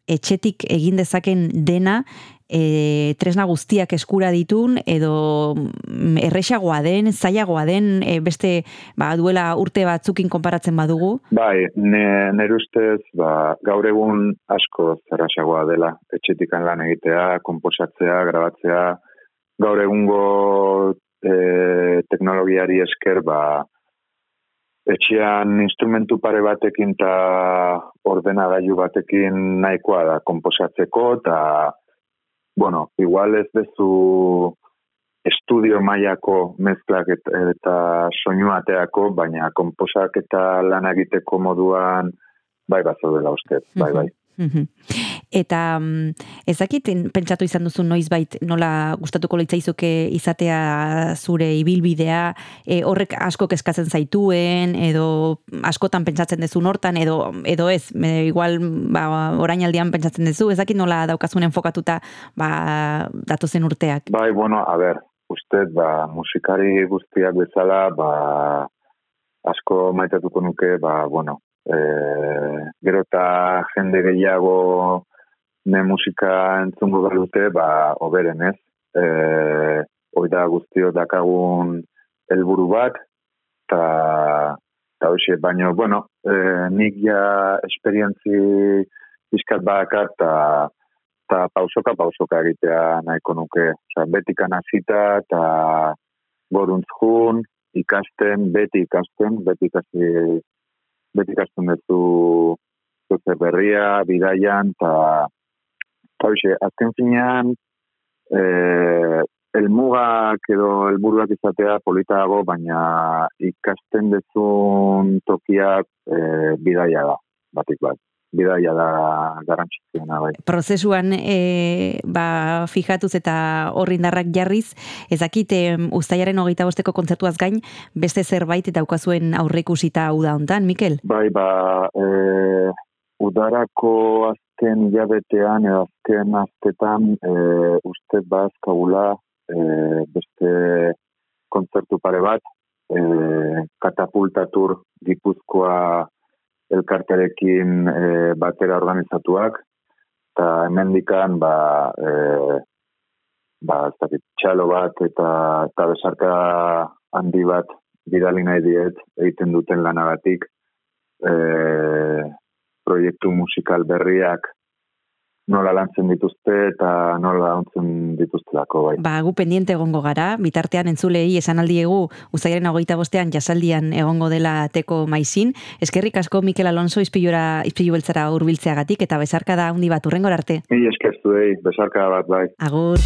etxetik egin dezaken dena e, tresna guztiak eskura ditun edo mm, erresagoa den, zailagoa den, e, beste ba, duela urte batzukin konparatzen badugu. Bai, ne, nire ustez, ba, gaur egun asko zerrasagoa dela. Etxetikan lan egitea, komposatzea, grabatzea, gaur egungo e, teknologiari esker, ba, etxean instrumentu pare batekin eta ordenagailu batekin nahikoa da komposatzeko, eta, bueno, igual ez dezu estudio mailako mezklak et, eta soinu ateako, baina komposak eta lan egiteko moduan bai bat zaudela uste, bai, bai. Mhm. Eta mm, ez dakit en- pentsatu izan duzu noizbait nola gustatuko litzaizuke izatea zure ibilbidea, e, horrek asko kezkatzen zaituen edo askotan pentsatzen duzu hortan edo edo ez, e, igual ba, orainaldian pentsatzen duzu, ez dakit nola daukazun enfokatuta ba, datozen urteak. Bai, bueno, a ber, uste, ba, musikari guztiak bezala, ba, asko maitatuko nuke, ba, bueno, e, gero eta jende gehiago ne musika entzungo balute, ba, oberen ez. E, hoi da guztio dakagun helburu bat, eta eta hoxe, baina, bueno, e, nik ja esperientzi bizkat bakar, eta eta pausoka pausoka egitea nahiko nuke. Osea, betik hasita eta goruntz jun, ikasten, beti ikasten, beti ikasi beti ikasten duzu zuzer berria, bidaian, eta hoxe, azken finean, eh, elmugak edo helburuak izatea polita dago, baina ikasten dezun tokiak eh, bidaia da, batik bat. Bidaia da garrantzitsuena bai. prozesuan e, ba, fijatuz eta horri indarrak jarriz, ez dakit e, ustaiaren hogeita bosteko kontzertuaz gain, beste zerbait eta daukazuen aurreikusita hau da hontan, Mikel? Bai, ba, e, udarako azken hilabetean edo azken astetan e, uste bazkagula e, beste kontzertu pare bat, e, katapultatur gipuzkoa elkarterekin e, batera organizatuak, eta hemendikan ba, e, ba, ez dakit, txalo bat eta, eta besarka handi bat bidali nahi diet egiten duten lanagatik e, proiektu musikal berriak nola lantzen dituzte eta nola lantzen dituztelako bai. Ba, gu pendiente egongo gara, bitartean entzulei esan aldiegu ustaiaren hogeita bostean jasaldian egongo dela teko maizin. Eskerrik asko Mikel Alonso izpilura, izpilu beltzara urbiltzeagatik eta bezarka da handi bat urrengor arte. Ni eskertu dei, besarka bat bai. Agur.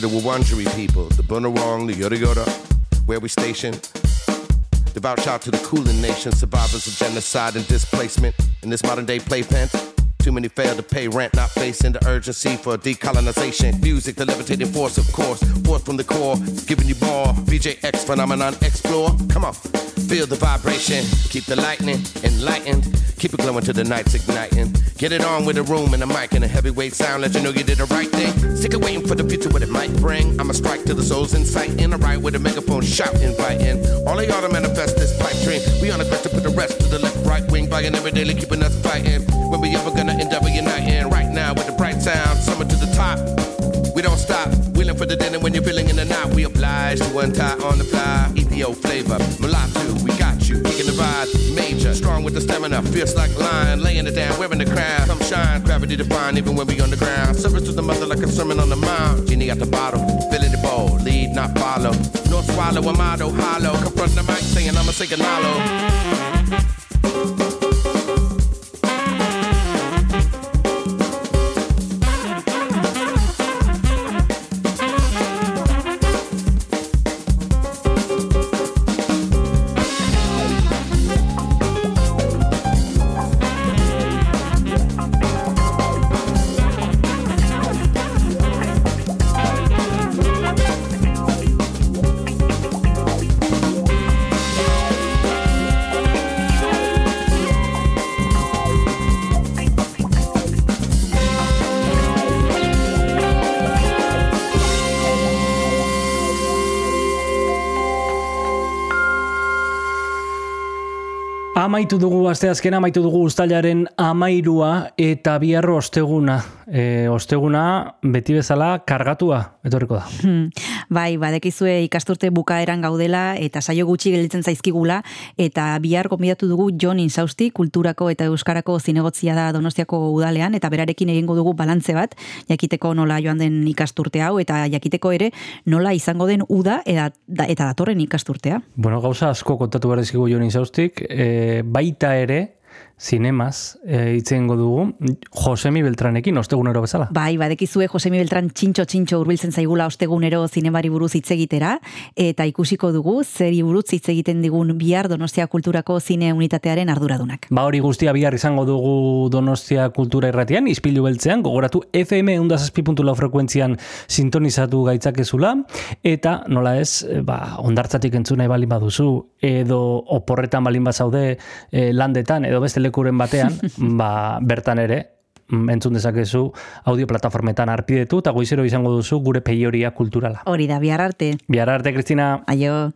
The Wurundjeri people, the Bunurong, the Yoda Yoda, where we stationed. Devout shout to the Kulin Nation, survivors of genocide and displacement in this modern day playpen. Too many fail to pay rent, not facing the urgency for decolonization. Music, the levitating force, of course, forth from the core, giving you more. BJX phenomenon, explore. Come on, feel the vibration, keep the lightning enlightened, keep it glowing till the night's igniting. Get it on with a room and a mic and a heavyweight sound, let you know you did the right thing. Sick of waiting for the future, what it might bring. I'ma strike to the souls in sight, in a right with a megaphone shout, inviting all of y'all to manifest this pipe dream. We on a quest to put the rest to the left, right wing, by and every daily keeping us fighting. When we ever gonna endeavor uniting? Right now with the bright sound, summer to the top. We don't stop, wheeling for the dinner when you're feeling in the night. We oblige to untie on the fly. EPO flavor, mulatto, the vibe, major, strong with the stamina, fierce like lion, laying it down, wearing the crown. Come shine, gravity divine, even when we on the ground. Service to the mother like a sermon on the mount. Genie at the bottle, filling the bowl, lead not follow. North swallow, a motto, hollow. Confront the mic, saying I'ma say Ganalo. Amaitu dugu asteazkena, amaitu dugu uztailaren amairua eta biarro osteguna. E, osteguna beti bezala kargatua etorriko da. Hmm. Bai, badekizue ikasturte bukaeran gaudela eta saio gutxi gelditzen zaizkigula eta bihar gonbidatu dugu Jon Insausti, kulturako eta euskarako zinegotzia da Donostiako udalean eta berarekin egingo dugu balantze bat, jakiteko nola joan den ikasturte hau eta jakiteko ere nola izango den uda eta, eta datorren ikasturtea. Bueno, gauza asko kontatu behar dizkigu Jon Insaustik, e, baita ere, zinemaz e, itzengo dugu Josemi Beltranekin, ostegunero bezala. Bai, badekizue Josemi Beltran txintxo txintxo hurbiltzen zaigula ostegunero zinemari buruz hitz egitera eta ikusiko dugu zeri buruz hitz egiten digun bihar Donostia Kulturako zine unitatearen arduradunak. Ba hori guztia bihar izango dugu Donostia Kultura Irratian, ispilu beltzean, gogoratu FM undazazpi.lau frekuentzian sintonizatu gaitzakezula, eta nola ez, e, ba, ondartzatik entzuna balin baduzu, edo oporretan balin bazaude e, landetan, edo beste lekuren batean, ba, bertan ere, mm, entzun dezakezu audio plataformetan arpidetu eta goizero izango duzu gure peioria kulturala. Hori da, bihar arte. Bihar arte, Kristina. Aio.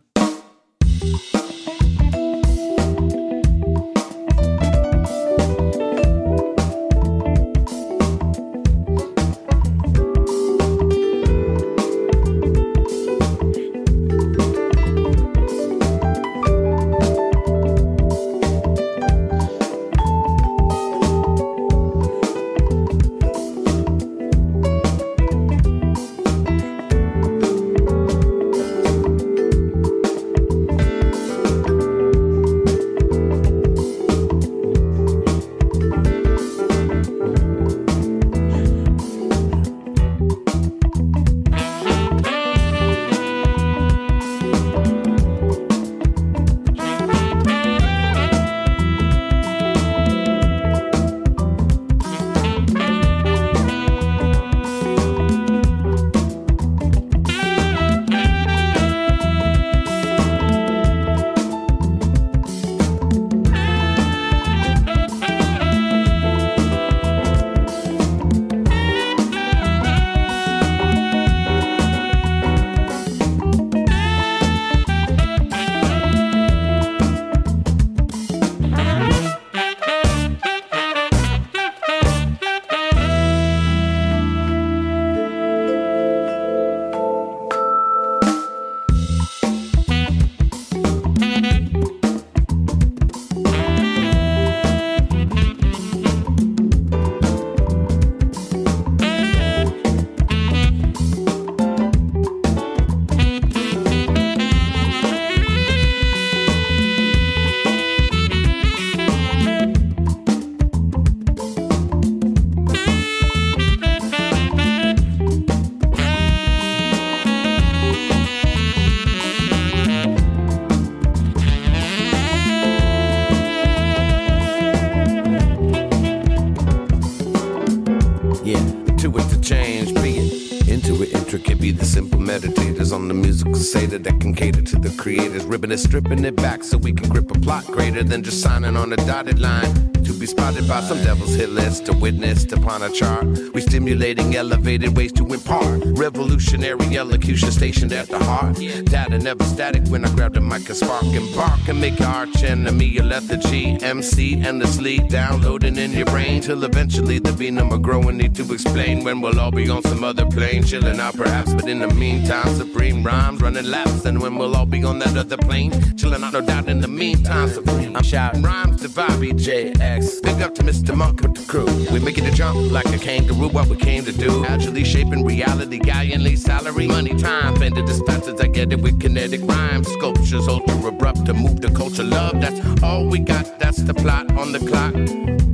Creators. Ribbon it, stripping it back so we can grip a plot greater than just signing on a dotted line. Be spotted by some devil's hit list, to witnessed upon a chart. We stimulating elevated ways to impart. Revolutionary elocution stationed at the heart. Data never static when I grab the mic and spark and bark and make your arch enemy your lethargy. MC endlessly downloading in your brain till eventually the venom will grow and need to explain when we'll all be on some other plane, chilling out perhaps. But in the meantime, supreme rhymes running laps, and when we'll all be on that other plane, chilling out no doubt. In the meantime, supreme, I'm shouting rhymes to Bobby JX. Big up to Mr. Monk with the crew. We making a jump like a kangaroo, what we came to do. Actually shaping reality, gallantly salary, money, time. Bended dispatches, I get it with kinetic rhymes. Sculptures ultra abrupt to move the culture. Love, that's all we got. That's the plot on the clock.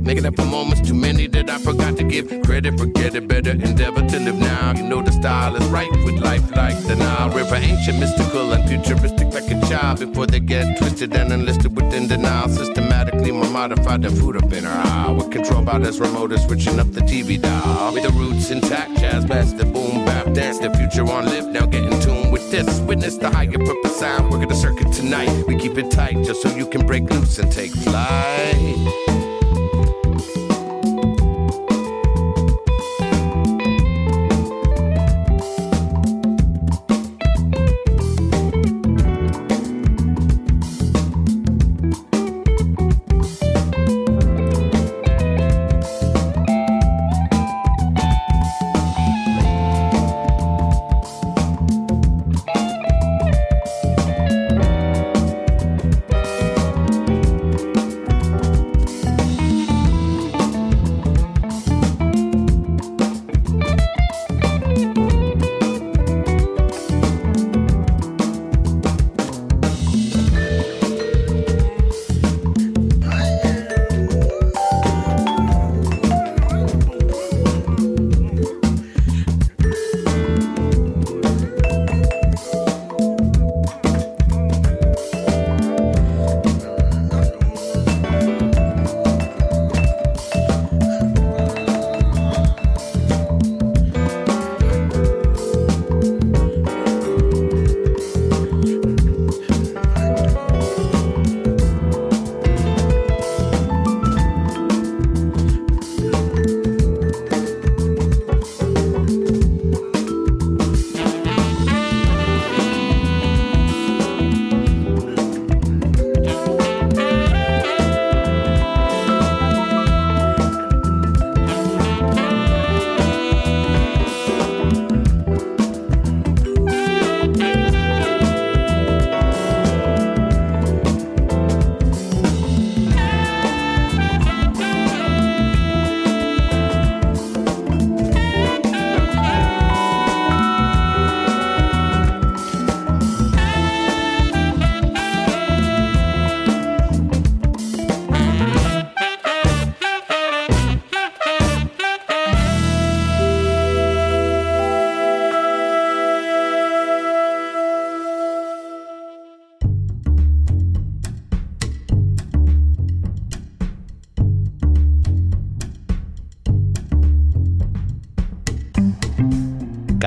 Making up for moments too many that I forgot to give credit. Forget it, better endeavor to live now. You know the style is right with life like the Nile River, ancient, mystical, and futuristic like a child. Before they get twisted and enlisted within denial, systematically more modified than food up in our eye. With control by this remote, switching up the TV dial. With the roots intact, jazz, the boom, bap, dance, the future on live. Now get in tune with this. Witness the higher purpose sound. Working the circuit tonight. We keep it tight just so you can break loose and take flight.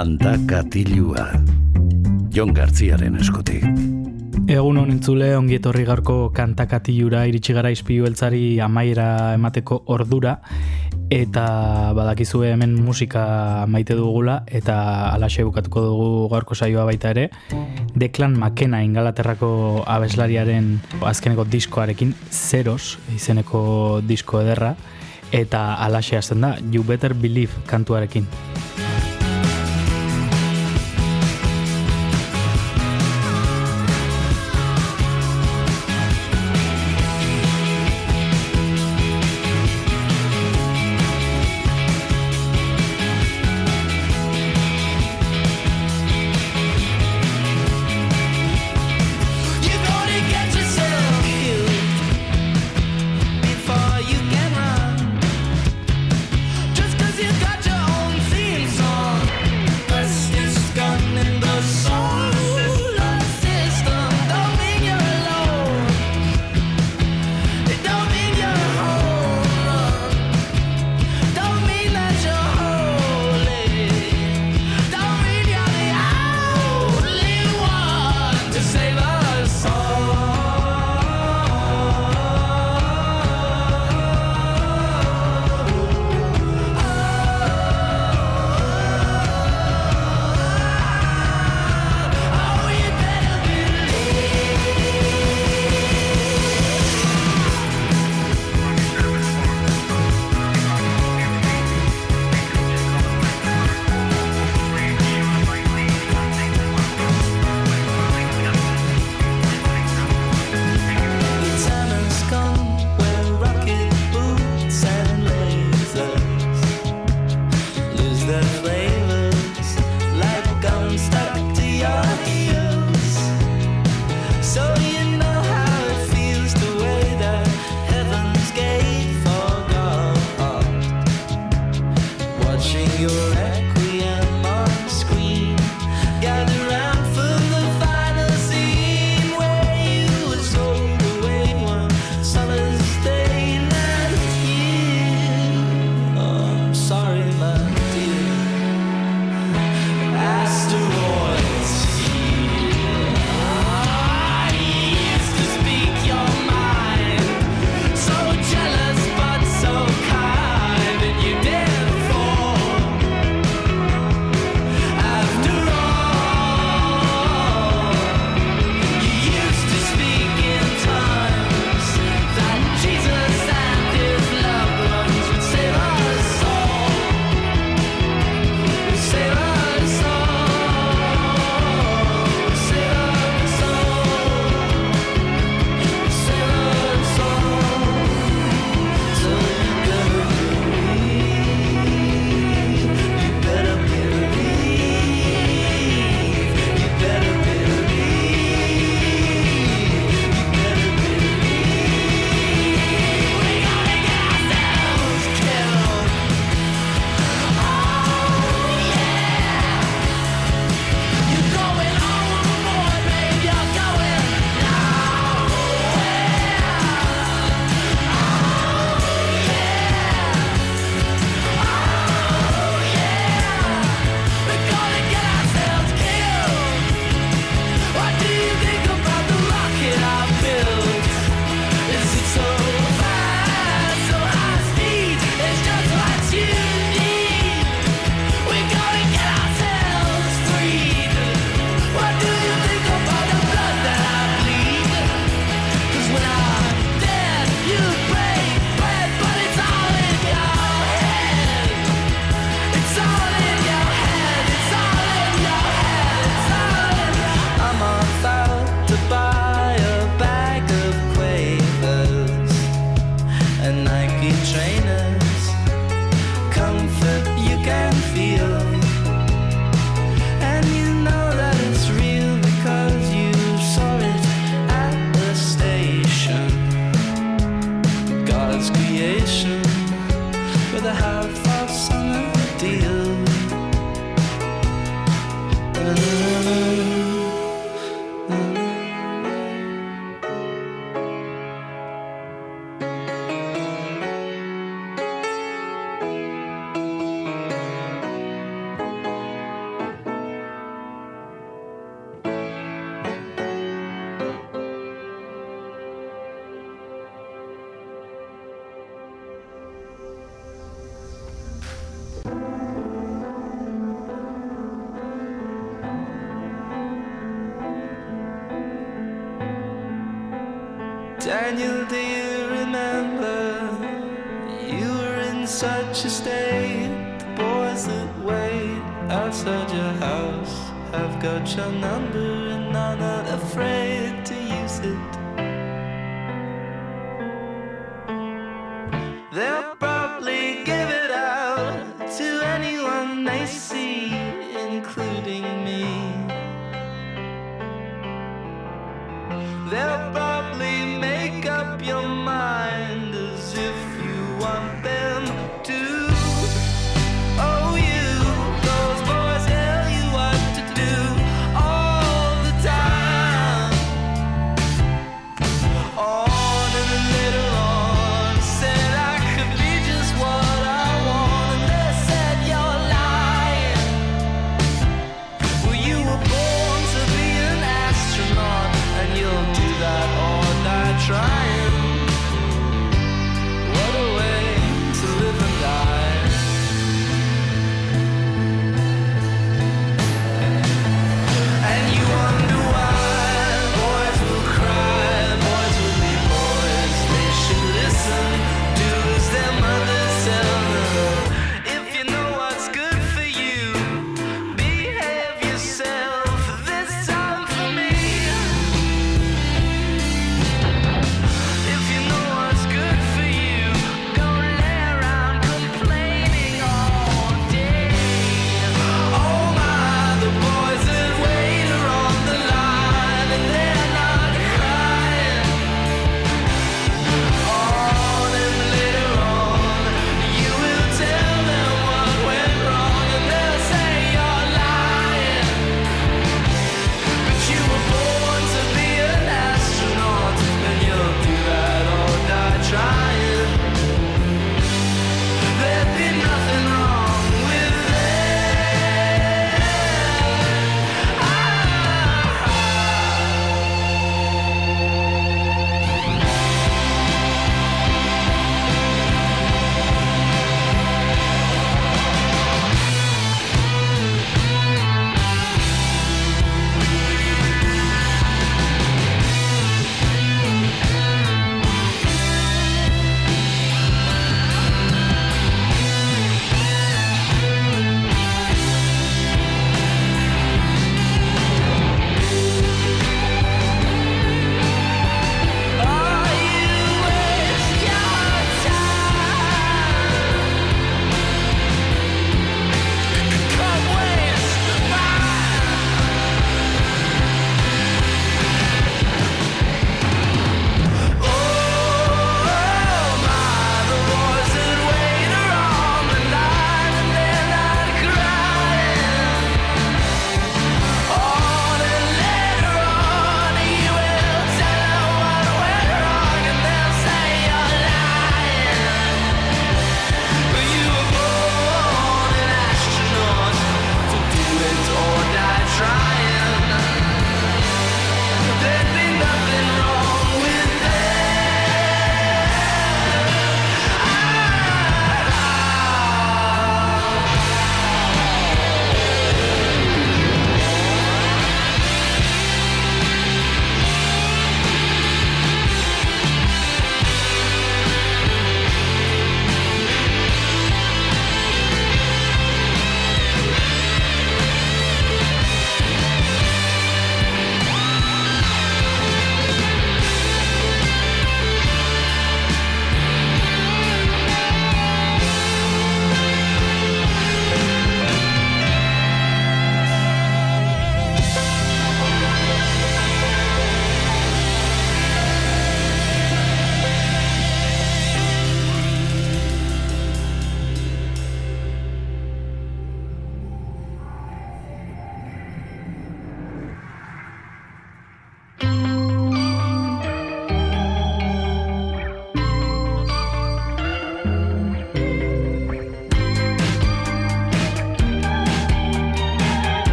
Kanta katilua. Jon Gartziaren eskutik. Egun honen entzule, ongi etorri gaurko kantakatilura iritsi gara izpilu beltzari amaiera emateko ordura, eta badakizue hemen musika maite dugula, eta alaxe bukatuko dugu gaurko saioa baita ere, Declan McKenna ingalaterrako abeslariaren azkeneko diskoarekin, Zeros izeneko disko ederra, eta alaxe hasten da, You Better Believe kantuarekin.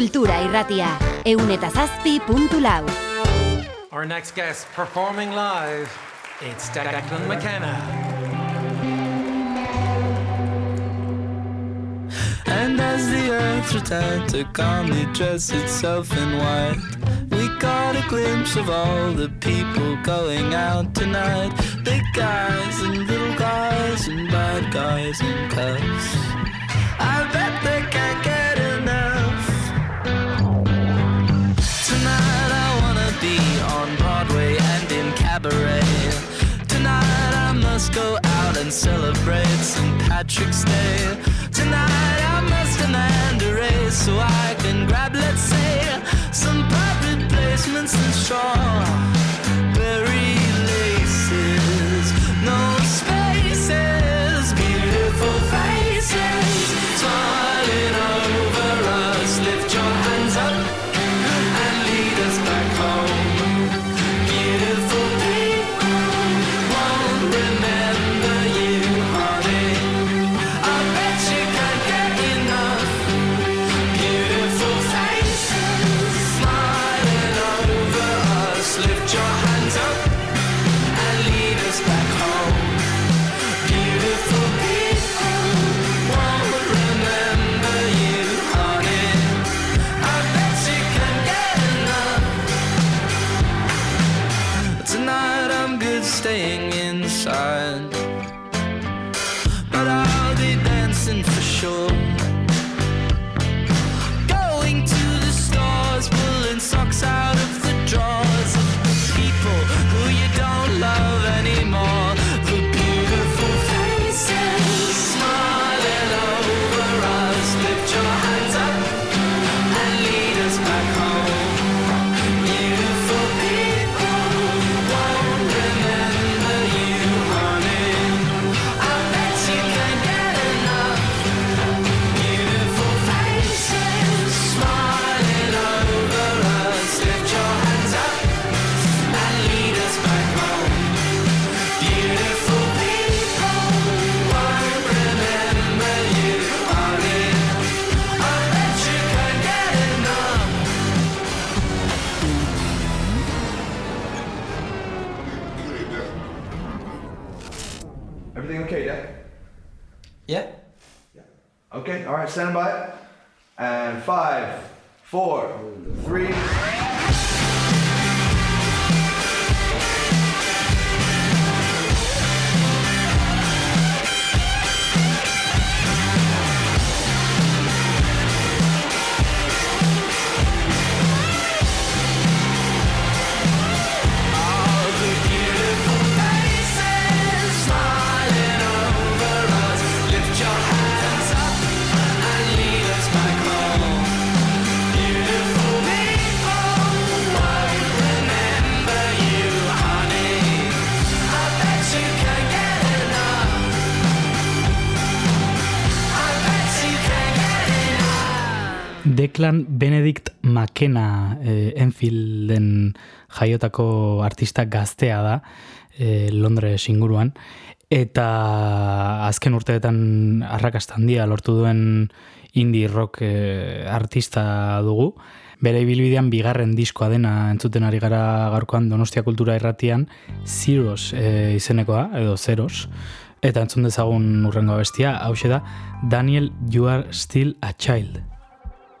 Kultura irratia, eun eta zazpi puntu lau. Our next guest performing live, it's Declan McKenna. And as the earth returned to calmly dress itself in white, we caught a glimpse of all the people going out tonight. Big guys and little guys and bad guys and cubs. I bet and celebrate St. Patrick's Day. Tonight I must demand a raise so I can grab, let's say, some private placements and straw. Declan Benedict McKenna eh, Enfielden jaiotako artista gaztea da eh, Londres inguruan eta azken urteetan arrakasta handia lortu duen indie rock eh, artista dugu. Bere ibilbidean bigarren diskoa dena entzuten ari gara gaurkoan Donostia Kultura Irratian Zeros eh, izenekoa edo Zeros eta entzun dezagun urrengo bestia, hau da Daniel You Are Still a Child.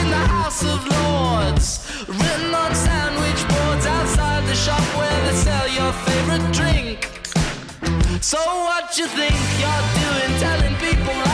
in the House of Lords. Written on sandwich boards outside the shop where they sell your favorite drink. So what you think you're doing telling people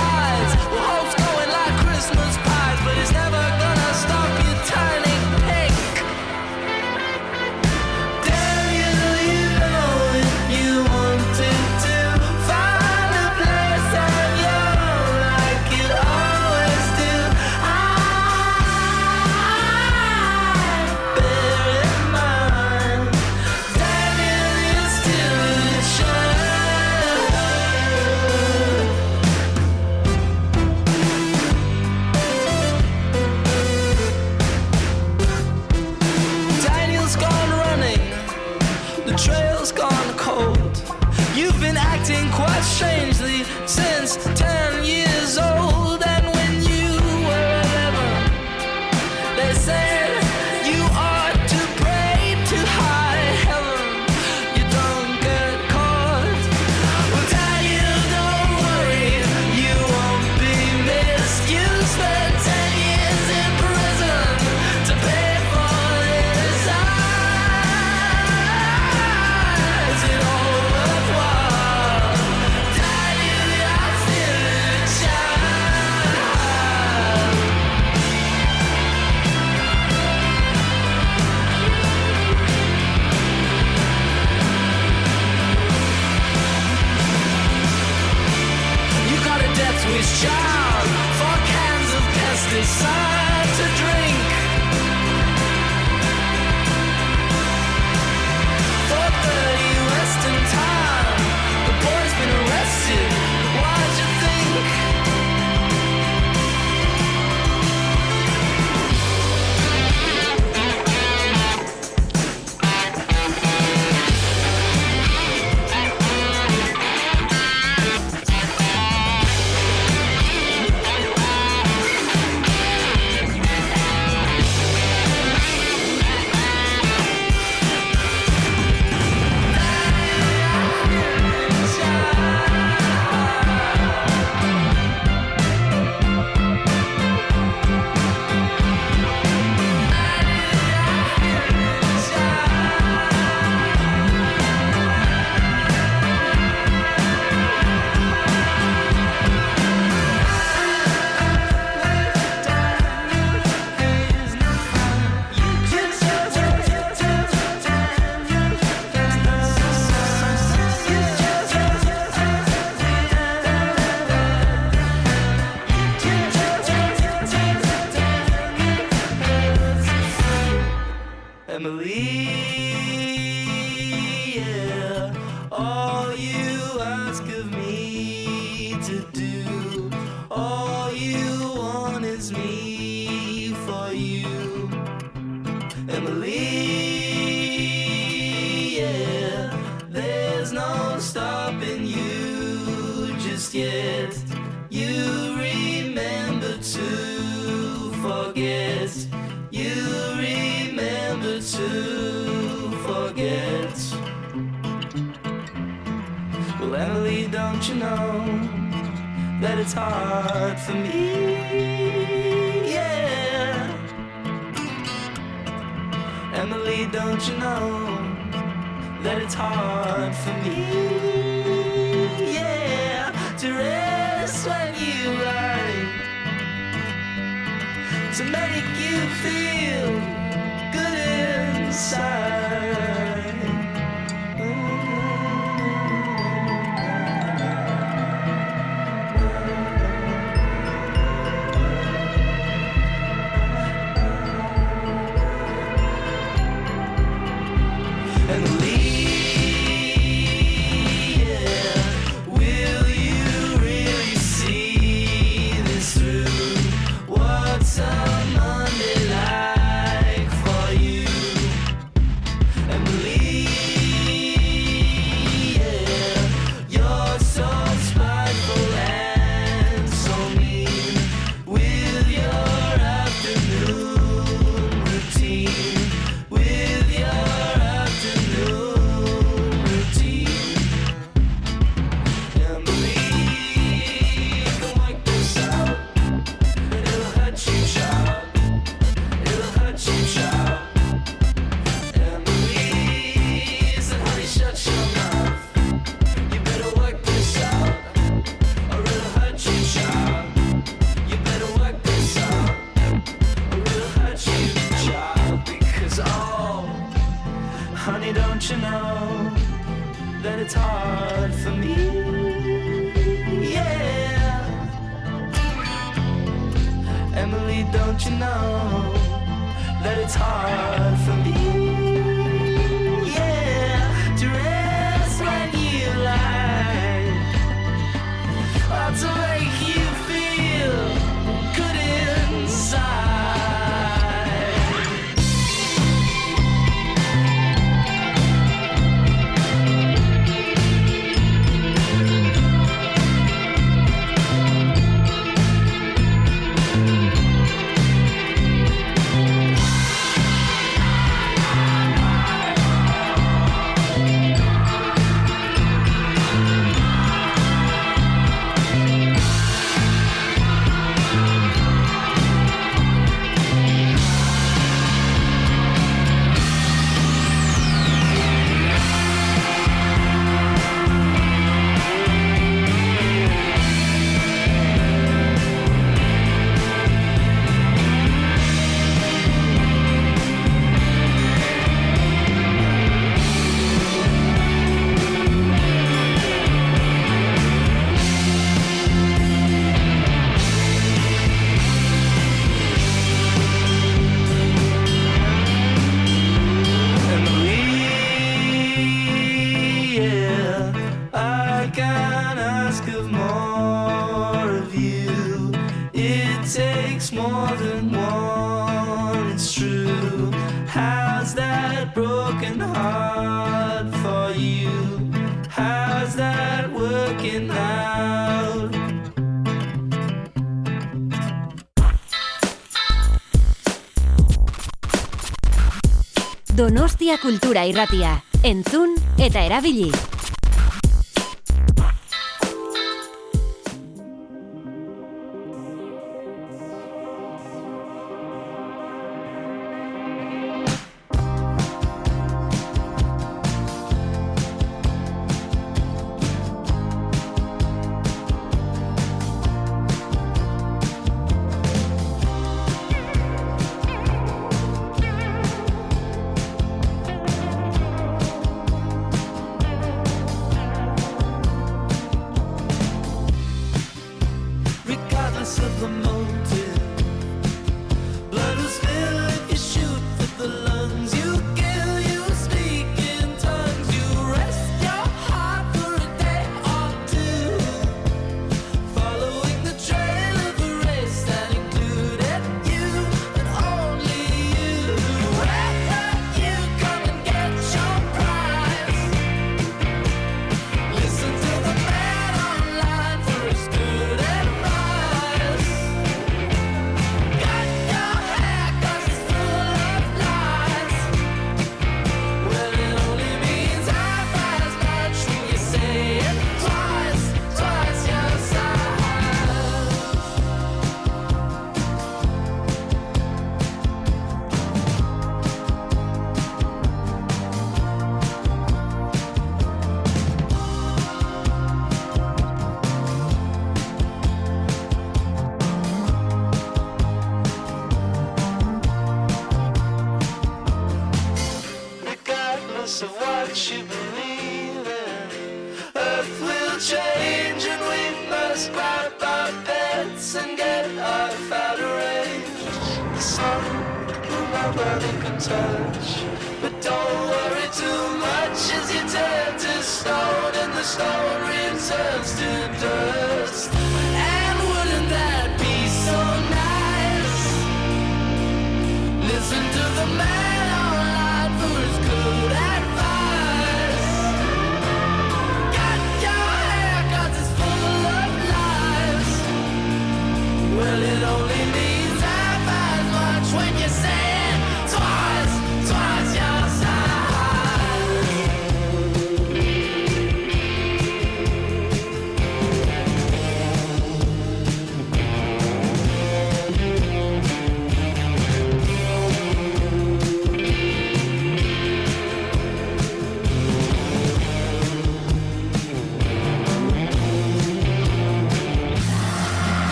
that it's hard for me, yeah, to rest when you lie, to make you feel good inside. kultura irratia. Entzun eta erabili.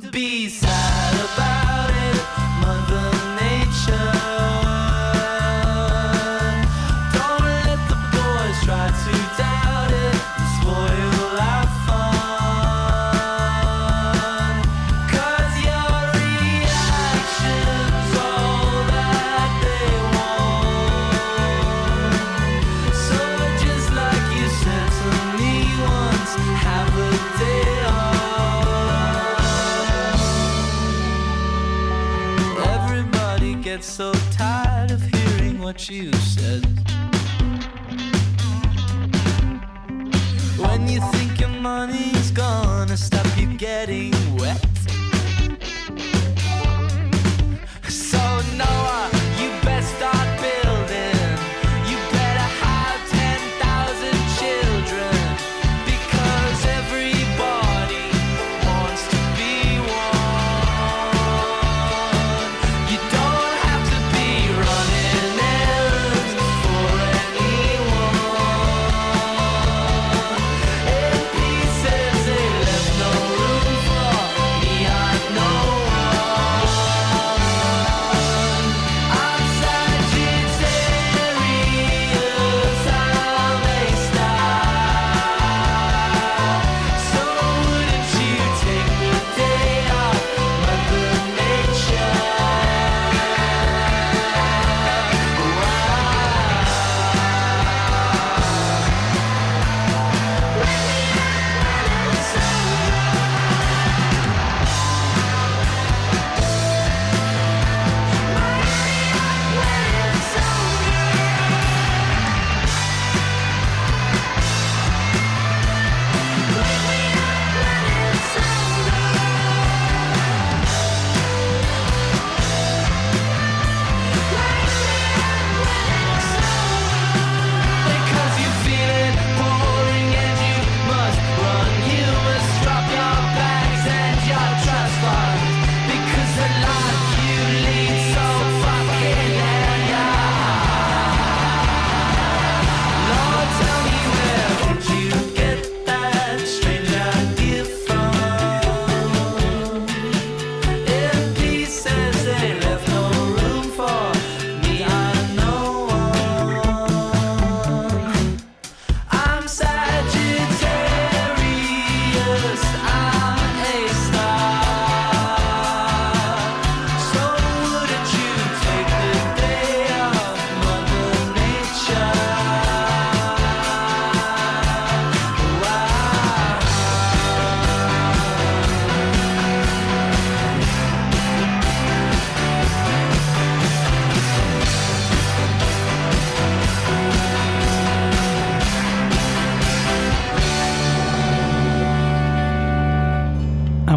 the B-side. what you said. When you think your money's gonna stop you getting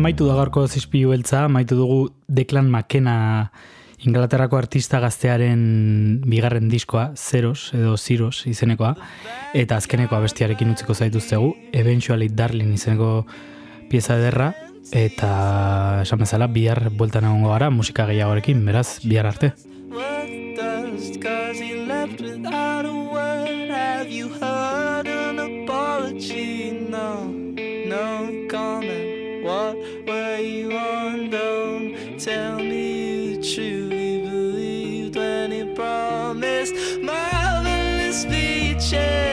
amaitu da gaurko zizpilu beltza, amaitu dugu Declan McKenna Inglaterrako artista gaztearen bigarren diskoa, Zeros edo Ziros izenekoa, eta azkeneko abestiarekin utziko zaituztegu, Eventually Darling izeneko pieza ederra, eta esan bezala bihar bueltan egongo gara musika gehiagorekin, beraz, bihar arte. tell me you truly believed when he promised marvelous speeches.